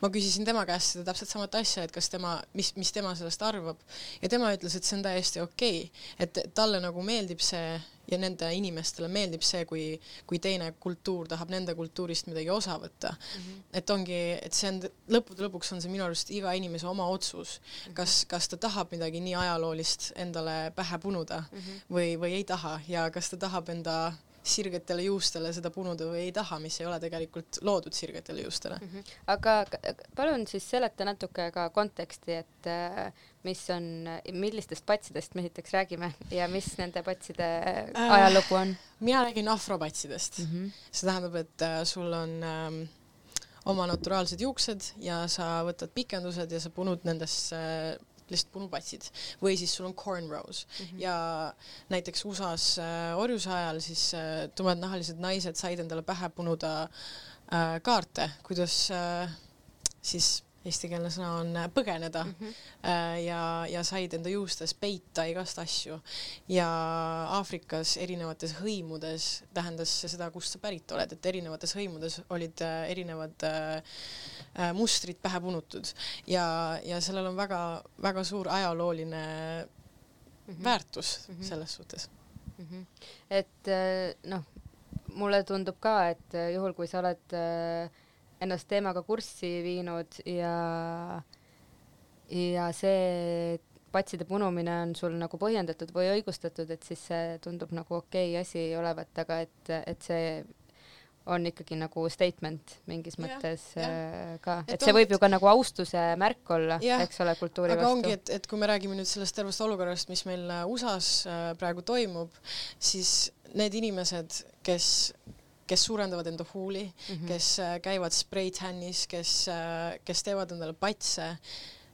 ma küsisin tema käest seda täpselt samat asja, et kas tema, mis, mis tema sellest arvab ja tema ütles, et see on täiesti okei okay., et talle nagu meeldib see ja nende inimestele meeldib see, kui, kui teine kultuur tahab nende kultuurist midagi osa võtta mm. -hmm. et ongi, et see on, lõppude lõpuks on see minu arust iga inimese oma otsus mm, -hmm. kas, kas ta tahab midagi nii ajaloolist endale pähe punuda mm -hmm. või, või ei taha ja kas ta tahab enda sirgetele juustele seda punuda või ei taha, mis ei ole tegelikult loodud sirgetele juustele mm. -hmm. aga palun siis seleta natuke ka konteksti, et äh, mis on, millistest patsidest me esiteks räägime ja mis nende patside äh, ajalugu on? mina räägin afropatsidest mm. -hmm. see tähendab, et äh, sul on ähm, oma naturaalsed juuksed ja sa võtad pikendused ja sa punud nendesse äh, lihtsalt punupatsid või siis sul on cornrows mm -hmm. ja näiteks USA-s äh, orjuse ajal siis äh, tumednahalised naised said endale pähe punuda äh, kaarte, kuidas äh, siis eestikeelne sõna on äh, põgeneda mm -hmm. ja, ja said enda juustes peita igast asju. ja Aafrikas erinevates hõimudes tähendas see seda, kust sa pärit oled, et erinevates hõimudes olid erinevad äh, mustrid pähe punutud ja, ja sellel on väga-väga suur ajalooline mm -hmm. väärtus mm -hmm. selles suhtes mm. -hmm. et noh, mulle tundub ka, et juhul, kui sa oled äh, ennast teemaga kurssi viinud ja ja see patside punumine on sul nagu põhjendatud või õigustatud, et siis see tundub nagu okei okay asi olevat, aga et, et see on ikkagi nagu statement mingis ja, mõttes ja. Äh, ka, et, et see võib ju ka nagu austuse märk olla, eks ole, kultuuri aga vastu. ongi, et, et kui me räägime nüüd sellest tervest olukorrast, mis meil äh, USA-s äh, praegu toimub, siis need inimesed, kes kes suurendavad enda huuli mm, -hmm. kes äh, käivad spray-tannis, kes, äh, kes teevad endale patse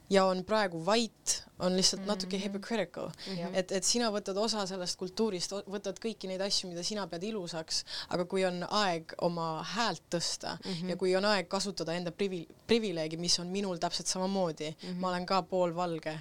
ja on praegu vait, on lihtsalt mm -hmm. natuke hypocritical mm. -hmm. et, et sina võtad osa sellest kultuurist, võtad kõiki neid asju, mida sina pead ilusaks, aga kui on aeg oma häält tõsta mm -hmm. ja kui on aeg kasutada enda privi-, privileegi, mis on minul täpselt samamoodi mm, -hmm. ma olen ka poolvalge,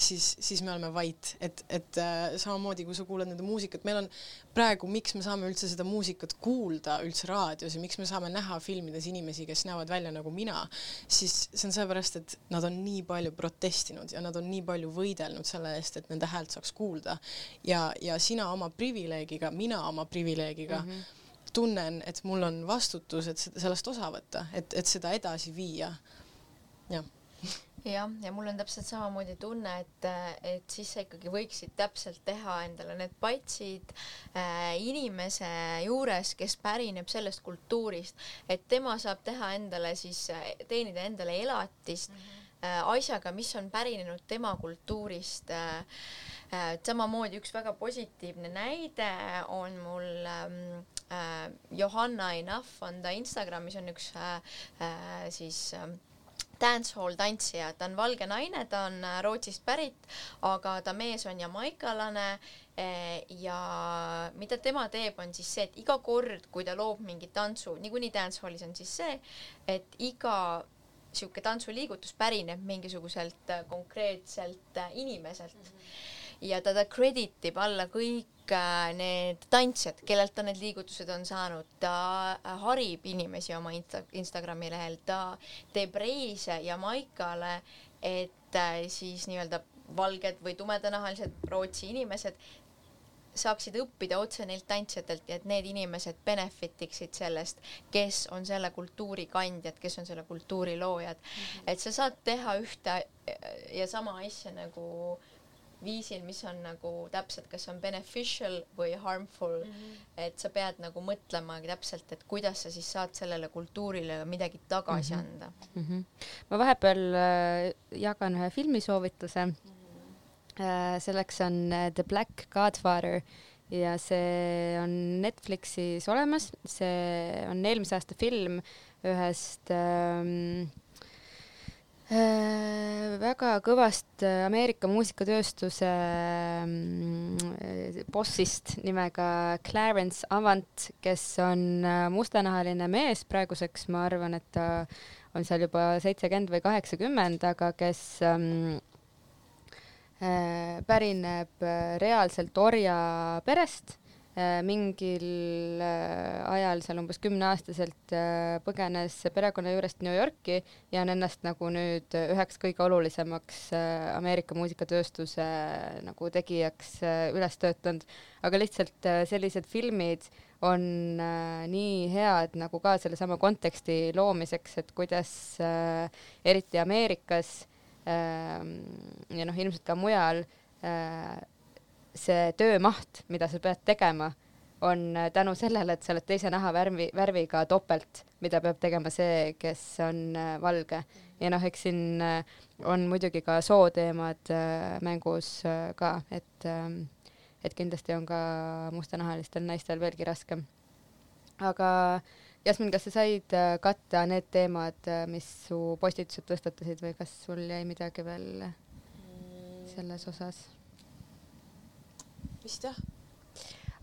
siis, siis me oleme vait, et, et äh, samamoodi kui sa kuulad nende muusikat, meil on praegu, miks me saame üldse seda muusikat kuulda üldse raadios ja miks me saame näha filmides inimesi, kes näevad välja nagu mina, siis see on sellepärast, et nad on nii palju protestinud ja nad on nii palju võidelnud selle eest, et nende häält saaks kuulda. ja, ja sina oma privileegiga, mina oma privileegiga mm -hmm tunnen, et mul on vastutus, et sellest osa võtta, et, et seda edasi viia. jah jah, ja mul on täpselt samamoodi tunne, et, et siis sa ikkagi võiksid täpselt teha endale need patsid äh, inimese juures, kes pärineb sellest kultuurist, et tema saab teha endale siis, teenida endale elatist mm -hmm. äh, asjaga, mis on pärinenud tema kultuurist äh, äh,. samamoodi üks väga positiivne näide on mul ähm, äh, Johanna Enough on ta Instagramis on üks äh, äh, siis äh, dancehall tantsija, ta on valge naine, ta on äh, Rootsist pärit, aga ta mees on jamaikalane eh, ja mida tema teeb, on siis see, et iga kord, kui ta loob mingi tantsu, niikuinii dancehallis on siis see, et iga sihuke tantsuliigutus pärineb mingisuguselt äh, konkreetselt äh, inimeselt mm. -hmm ja ta, ta credit ib alla kõik äh, need tantsijad, kellelt ta need liigutused on saanud, ta äh, harib inimesi oma insta-, Instagrami lehel, ta teeb reise Jamaikale, et äh, siis nii-öelda valged või tumedanahalised Rootsi inimesed saaksid õppida otse neilt tantsijatelt ja et need inimesed benefit iksid sellest, kes on selle kultuuri kandjad, kes on selle kultuuri loojad mm. -hmm. et sa saad teha ühte ja sama asja nagu viisil, mis on nagu täpselt, kas on beneficial või harmful mm, -hmm. et sa pead nagu mõtlema täpselt, et kuidas sa siis saad sellele kultuurile midagi tagasi mm -hmm. anda mm. -hmm. ma vahepeal äh, jagan ühe filmisoovituse mm. -hmm. äh, selleks on äh, The Black Godfather ja see on Netflixis olemas, see on eelmise aasta film ühest ähm, Äh, väga kõvast äh, Ameerika muusikatööstuse mm, bossist nimega Clarence Avant, kes on äh, mustanahaline mees, praeguseks. Ma arvan, et ta on seal juba seitsekümmend või kaheksakümmend, aga kes ähm, pärineb reaalselt orjaperest. Äh, mingil äh, ajal seal umbes kümneaastaselt äh, põgenes perekonna juurest New Yorki ja on ennast nagu nüüd üheks kõige olulisemaks Ameerika muusikatööstuse nagu tegijaks üles töötanud. aga lihtsalt sellised filmid on nii head nagu ka sellesama konteksti loomiseks, et kuidas eriti Ameerikas ja noh, ilmselt ka mujal see töömaht, mida sa pead tegema, on äh, tänu sellele, et sa oled teise nahavärvi, värviga topelt, mida peab tegema see, kes on äh, valge. ja noh, eks siin äh, on muidugi ka sooteemad mängus ka, et, ähm, et kindlasti on ka mustanahalistel naistel veelgi raskem. aga Jasmin, kas sa said katta need teemad, mis su postitused tõstatasid või kas sul jäi midagi veel selles osas? Vist jah.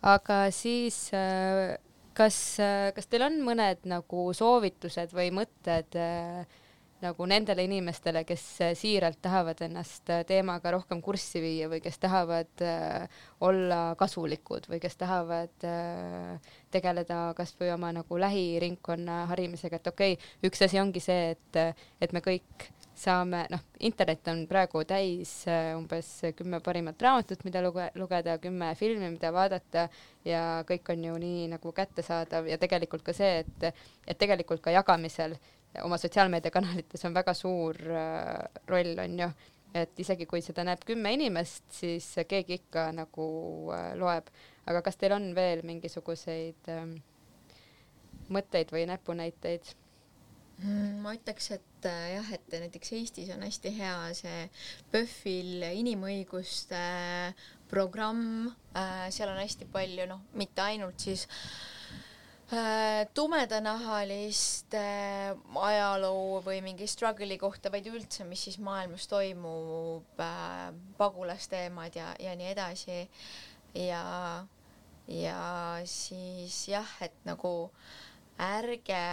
aga siis äh, kas, äh, kas teil on mõned nagu soovitused või mõtted äh, nagu nendele inimestele, kes siiralt tahavad ennast teemaga rohkem kurssi viia või kes tahavad olla kasulikud või kes tahavad tegeleda kasvõi oma nagu lähiringkonna harimisega, et okei okay,, üks asi ongi see, et, et me kõik saame, noh, internet on praegu täis äh, umbes kümme parimat raamatut, mida luge-, lugeda, kümme filmi, mida vaadata ja kõik on ju nii nagu kättesaadav ja tegelikult ka see, et, et tegelikult ka jagamisel oma sotsiaalmeediakanalites on väga suur äh, roll, on ju, et isegi kui seda näeb kümme inimest, siis keegi ikka nagu äh, loeb. aga kas teil on veel mingisuguseid äh, mõtteid või näpunäiteid? Mm, ma ütleks, et äh, jah, et näiteks Eestis on hästi hea see PÖFFil inimõiguste äh, programm äh,, seal on hästi palju, noh, mitte ainult siis tumedanahaliste ajaloo või mingi struggle'i kohta, vaid üldse, mis siis maailmas toimub pagulasteemad ja, ja nii edasi. ja, ja siis jah, et nagu ärge,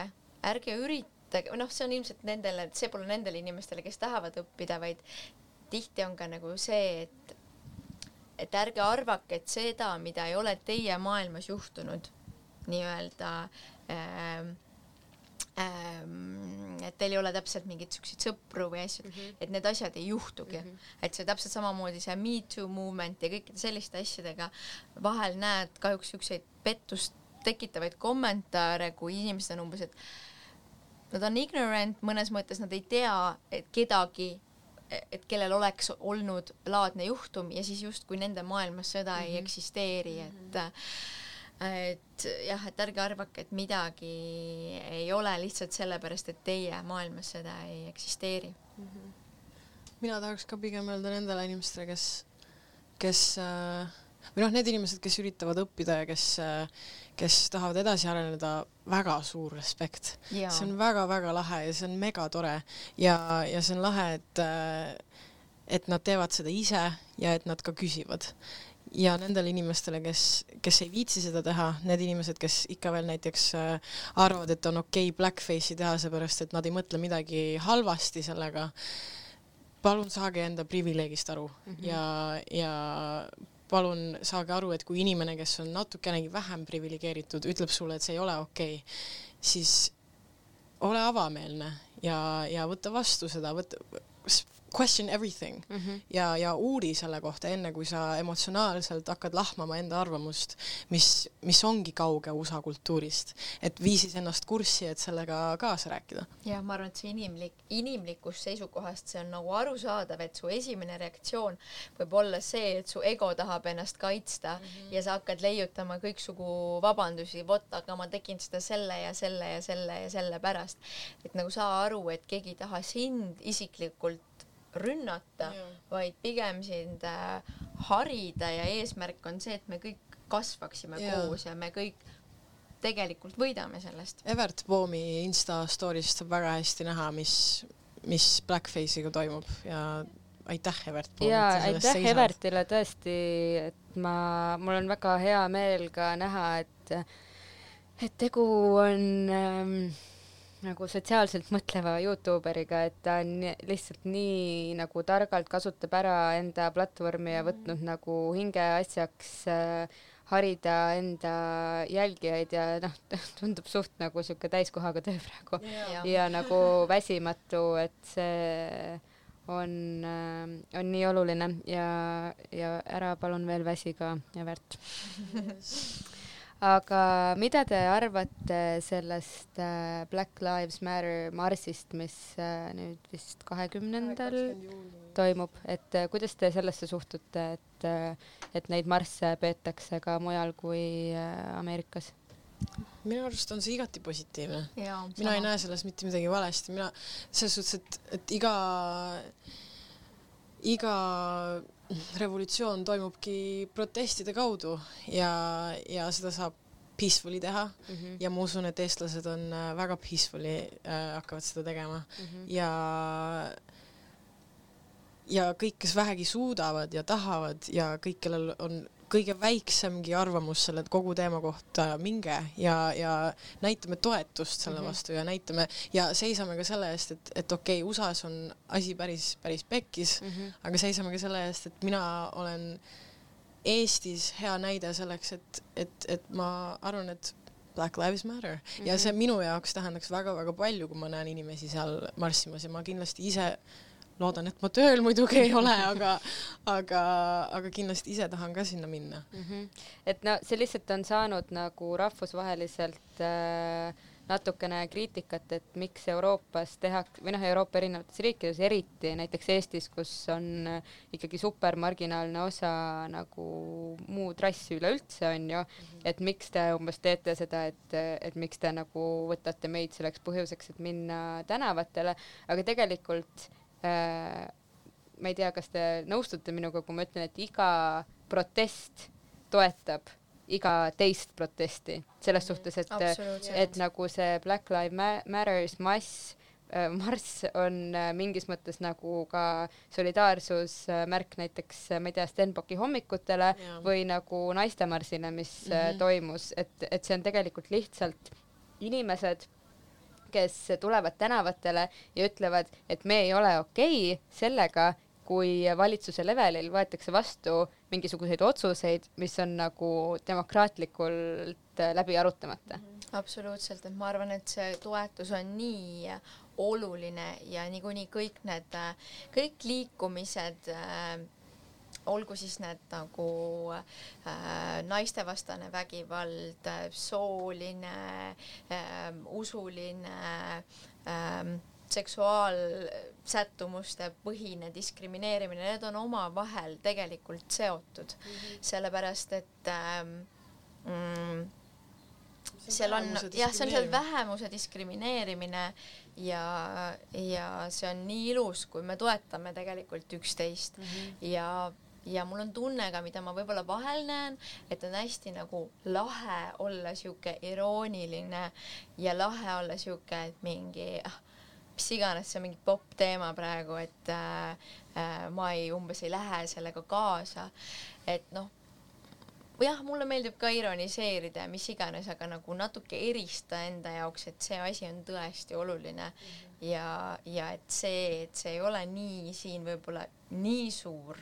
ärge üritage või noh, see on ilmselt nendele, et see pole nendele inimestele, kes tahavad õppida, vaid tihti on ka nagu see, et et ärge arvake, et seda, mida ei ole teie maailmas juhtunud, nii-öelda ähm, ähm, et teil ei ole täpselt mingeid siukseid sõpru või asju mm, -hmm. et need asjad ei juhtugi mm. -hmm. et see täpselt samamoodi see Me Too movement ja kõikide selliste asjadega vahel näed kahjuks siukseid pettust tekitavaid kommentaare, kui inimesed on umbes, et nad on ignorant mõnes mõttes, nad ei tea, et kedagi et kellel oleks olnud laadne juhtum ja siis justkui nende maailmas sõda mm -hmm. ei mhm. eksisteeri, et et jah, et ärge arvake, et midagi ei ole lihtsalt sellepärast, et teie maailmas seda ei eksisteeri mm. -hmm. mina tahaks ka pigem öelda nendele inimestele, kes, kes äh, või noh, need inimesed, kes üritavad õppida ja kes kes tahavad edasi areneda, väga suur respekt. see on väga-väga lahe ja see on megatore ja, ja see on lahe, et et nad teevad seda ise ja et nad ka küsivad ja nendele inimestele, kes, kes ei viitsi seda teha, need inimesed, kes ikka veel näiteks äh, arvavad, et on okei okay blackface'i teha, seepärast et nad ei mõtle midagi halvasti sellega, palun saage enda privileegist aru mm -hmm. ja, ja palun saage aru, et kui inimene, kes on natukenegi vähem priviligeeritud, ütleb sulle, et see ei ole okei okay,, siis ole avameelne ja, ja võta vastu seda, võta question everything mm -hmm. ja, ja uuri selle kohta, enne kui sa emotsionaalselt hakkad lahmama enda arvamust, mis, mis ongi kauge USA kultuurist, et vii siis ennast kurssi, et sellega kaasa rääkida. jah, ma arvan, et see inimlik, inimlikust seisukohast, see on nagu arusaadav, et su esimene reaktsioon võib olla see, et su ego tahab ennast kaitsta mm -hmm. ja sa hakkad leiutama kõiksugu vabandusi, vot, aga ma tegin seda selle ja selle ja selle ja selle pärast. et nagu saa aru, et keegi ei taha sind isiklikult rünnata, vaid pigem sind äh, harida ja eesmärk on see, et me kõik kasvaksime ja. koos ja me kõik tegelikult võidame sellest. Evert Poomi Insta story'st saab väga hästi näha, mis, mis Blackface'iga toimub ja aitäh, Evert. ja aitäh seisad. Evertile tõesti, et ma, mul on väga hea meel ka näha, et, et tegu on ähm, nagu sotsiaalselt mõtleva Youtuberiga, et ta on lihtsalt nii nagu targalt kasutab ära enda platvormi ja võtnud mm. nagu hingeasjaks äh, harida enda jälgijaid ja noh, tundub suht nagu sihuke täiskohaga töö praegu yeah. ja nagu väsimatu, et see on äh,, on nii oluline ja, ja ära palun veel väsi ka, Evert yes aga mida te arvate sellest äh, Black Lives Matter marsist, mis äh, nüüd vist kahekümnendal toimub, et äh, kuidas te sellesse suhtute, et, et neid marsse peetakse ka mujal kui Ameerikas? minu arust on see igati positiivne. mina ei näe selles mitte midagi valesti, mina selles suhtes, et, et iga, iga revolutsioon toimubki protestide kaudu ja, ja seda saab peacefully teha mm -hmm. ja ma usun, et eestlased on äh, väga peacefully äh, hakkavad seda tegema mm -hmm. ja ja kõik, kes vähegi suudavad ja tahavad ja kõik, kellel on kõige väiksemgi arvamus selle kogu teema kohta, minge ja, ja näitame toetust selle mm -hmm. vastu ja näitame ja seisame ka selle eest, et, et okei okay,, USA-s on asi päris, päris pekkis mm, -hmm. aga seisame ka selle eest, et mina olen Eestis hea näide selleks, et, et, et ma arvan, et Black Lives Matter mm -hmm. ja see mhm. minu jaoks tähendaks väga-väga palju, kui ma näen inimesi seal marssimas ja ma kindlasti ise loodan, et ma tööl muidugi ei ole, aga, aga, aga kindlasti ise tahan ka sinna minna mm. -hmm. et no see lihtsalt on saanud nagu rahvusvaheliselt äh, natukene kriitikat, et miks Euroopas tehakse või noh, Euroopa erinevates riikides, eriti näiteks Eestis, kus on äh, ikkagi supermarginaalne osa nagu muud rassi üleüldse on ju -hmm. et miks te umbes teete seda, et, et miks te nagu võtate meid selleks põhjuseks, et minna tänavatele, aga tegelikult ma ei tea, kas te nõustute minuga, kui ma ütlen, et iga protest toetab iga teist protesti selles suhtes, et, et nagu see Black Lives Matters mass äh, marss on äh, mingis mõttes nagu ka solidaarsusmärk näiteks, ma ei tea, Stenbocki hommikutele ja. või nagu naistemarsile, mis mm -hmm. toimus, et, et see on tegelikult lihtsalt inimesed kes tulevad tänavatele ja ütlevad, et me ei ole okei okay sellega, kui valitsuse levelil võetakse vastu mingisuguseid otsuseid, mis on nagu demokraatlikult läbi arutamata. absoluutselt, et ma arvan, et see toetus on nii oluline ja niikuinii kõik need, kõik liikumised äh, olgu siis need nagu äh, naistevastane vägivald, sooline äh,, usuline äh,, seksuaalsättumuste põhine diskrimineerimine, need on omavahel tegelikult seotud mm, -hmm. sellepärast et ähm, mm, seal on, jah, see on seal vähemuse diskrimineerimine ja, ja see on nii ilus, kui me toetame tegelikult üksteist mm -hmm. ja ja mul on tunne ka, mida ma võib-olla vahel näen, et on hästi nagu lahe olla sihuke irooniline ja lahe olla sihuke, et mingi ah, mis iganes, see on mingi popp teema praegu, et äh, äh, ma ei, umbes ei lähe sellega kaasa. et noh, jah, mulle meeldib ka ironiseerida ja mis iganes, aga nagu natuke erista enda jaoks, et see asi on tõesti oluline mm -hmm. ja, ja et see, et see ei ole nii siin võib-olla nii suur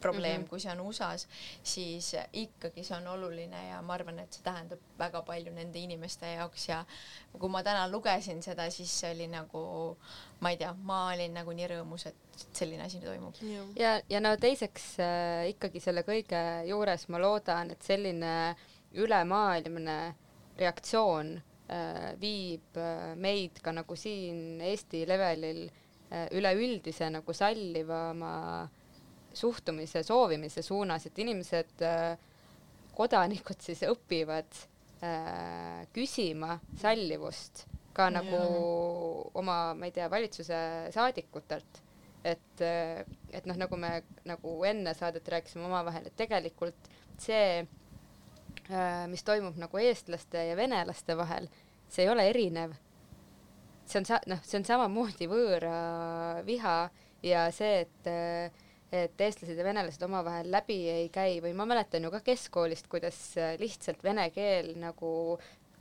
probleem mm, -hmm. kui see on USA-s, siis ikkagi see on oluline ja ma arvan, et see tähendab väga palju nende inimeste jaoks ja kui ma täna lugesin seda, siis see oli nagu, ma ei tea, ma olin nagu nii rõõmus, et selline asi toimub. ja, ja no teiseks äh, ikkagi selle kõige juures ma loodan, et selline ülemaailmne reaktsioon äh, viib äh, meid ka nagu siin Eesti levelil äh, üleüldise nagu sallivama äh, suhtumise soovimise suunas, et inimesed, äh, kodanikud siis õpivad äh, küsima sallivust ka ja. nagu oma, ma ei tea, valitsuse saadikutelt. et, äh, et noh, nagu me nagu enne saadet rääkisime omavahel, et tegelikult see, mis toimub nagu eestlaste ja venelaste vahel, see ei ole erinev. see on sa-, noh, see on samamoodi võõra viha ja see, et et eestlased ja venelased omavahel läbi ei käi või ma mäletan ju ka keskkoolist, kuidas äh, lihtsalt vene keel nagu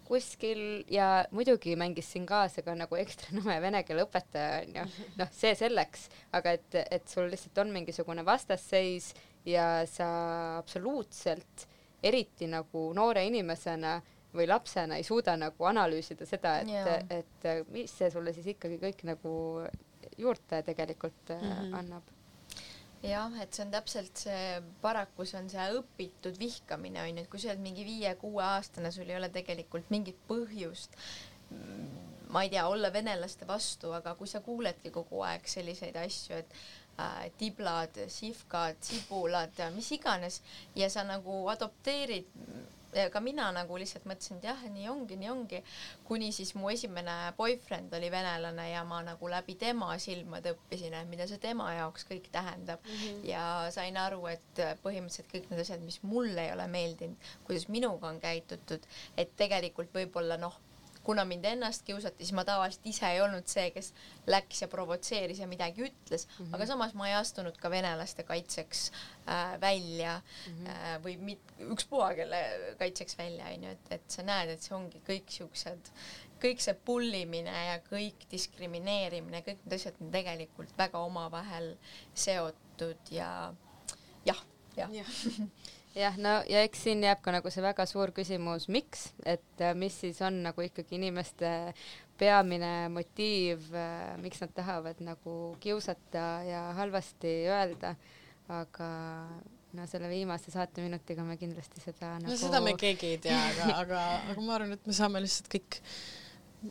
kuskil ja muidugi mängis siin kaasa ka nagu ekstra nõme vene keele õpetaja onju, noh, see selleks, aga et, et sul lihtsalt on mingisugune vastasseis ja sa absoluutselt, eriti nagu noore inimesena või lapsena ei suuda nagu analüüsida seda, et et mis see sulle siis ikkagi kõik nagu juurde tegelikult mm -hmm. annab jah, et see on täpselt see, paraku see on see õpitud vihkamine onju, et kui sa oled mingi viie-kuueaastane, sul ei ole tegelikult mingit põhjust ma ei tea, olla venelaste vastu, aga kui sa kuuledki kogu aeg selliseid asju, et äh, tiblad, sihvkad, sibulad, mis iganes ja sa nagu adopteerid ka mina nagu lihtsalt mõtlesin, et jah, nii ongi, nii ongi, kuni siis mu esimene boyfriend oli venelane ja ma nagu läbi tema silmade õppisin, et mida see tema jaoks kõik tähendab mm -hmm. ja sain aru, et põhimõtteliselt kõik need asjad, mis mulle ei ole meeldinud, kuidas minuga on käitutud, et tegelikult võib-olla noh kuna mind ennast kiusati, siis ma tavaliselt ise ei olnud see, kes läks ja provotseeris ja midagi ütles mm, -hmm. aga samas ma ei astunud ka venelaste kaitseks äh, välja mm -hmm. äh, või mit, ükspuha kelle kaitseks välja, onju, et, et sa näed, et see ongi kõik siuksed, kõik see pullimine ja kõik diskrimineerimine, kõik need asjad on tegelikult väga omavahel seotud ja jah, jah ja. jah, no ja eks siin jääb ka nagu see väga suur küsimus, miks, et äh, mis siis on nagu ikkagi inimeste peamine motiiv, äh, miks nad tahavad nagu kiusata ja halvasti öelda, aga no selle viimase saateminutiga me kindlasti seda no nagu seda me keegi ei tea, aga, aga, aga ma arvan, et me saame lihtsalt kõik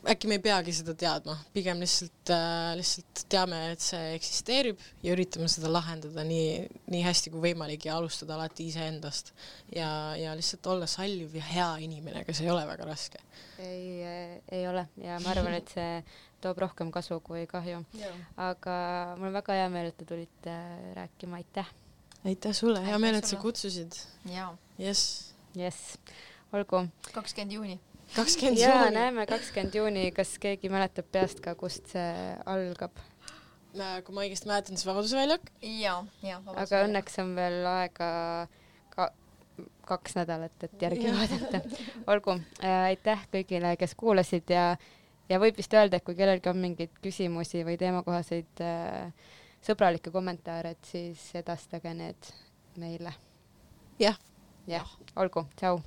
äkki me ei peagi seda teadma, pigem lihtsalt äh,, lihtsalt teame, et see eksisteerib ja üritame seda lahendada nii, nii hästi kui võimalik ja alustada alati iseendast. ja, ja lihtsalt olla salliv ja hea inimene, kes ei ole väga raske. ei, ei ole ja ma arvan, et see toob rohkem kasu kui kahju. aga mul on väga hea meel, et te tulite rääkima, aitäh! aitäh sulle, hea meel, et sa kutsusid. jess. jess, olgu. kakskümmend juuni kakskümmend juuni. jaa, näeme kakskümmend juuni, kas keegi mäletab peast ka, kust see algab? kui ma õigesti mäletan, siis Vabaduse väljak. ja, ja. aga õnneks on veel aega ka kaks nädalat, et järgi vaadata. olgu äh,, aitäh kõigile, kes kuulasid ja, ja võib vist öelda, et kui kellelgi on mingeid küsimusi või teemakohaseid äh, sõbralikke kommentaare, et siis edastage need meile. jah. jah, olgu, tšau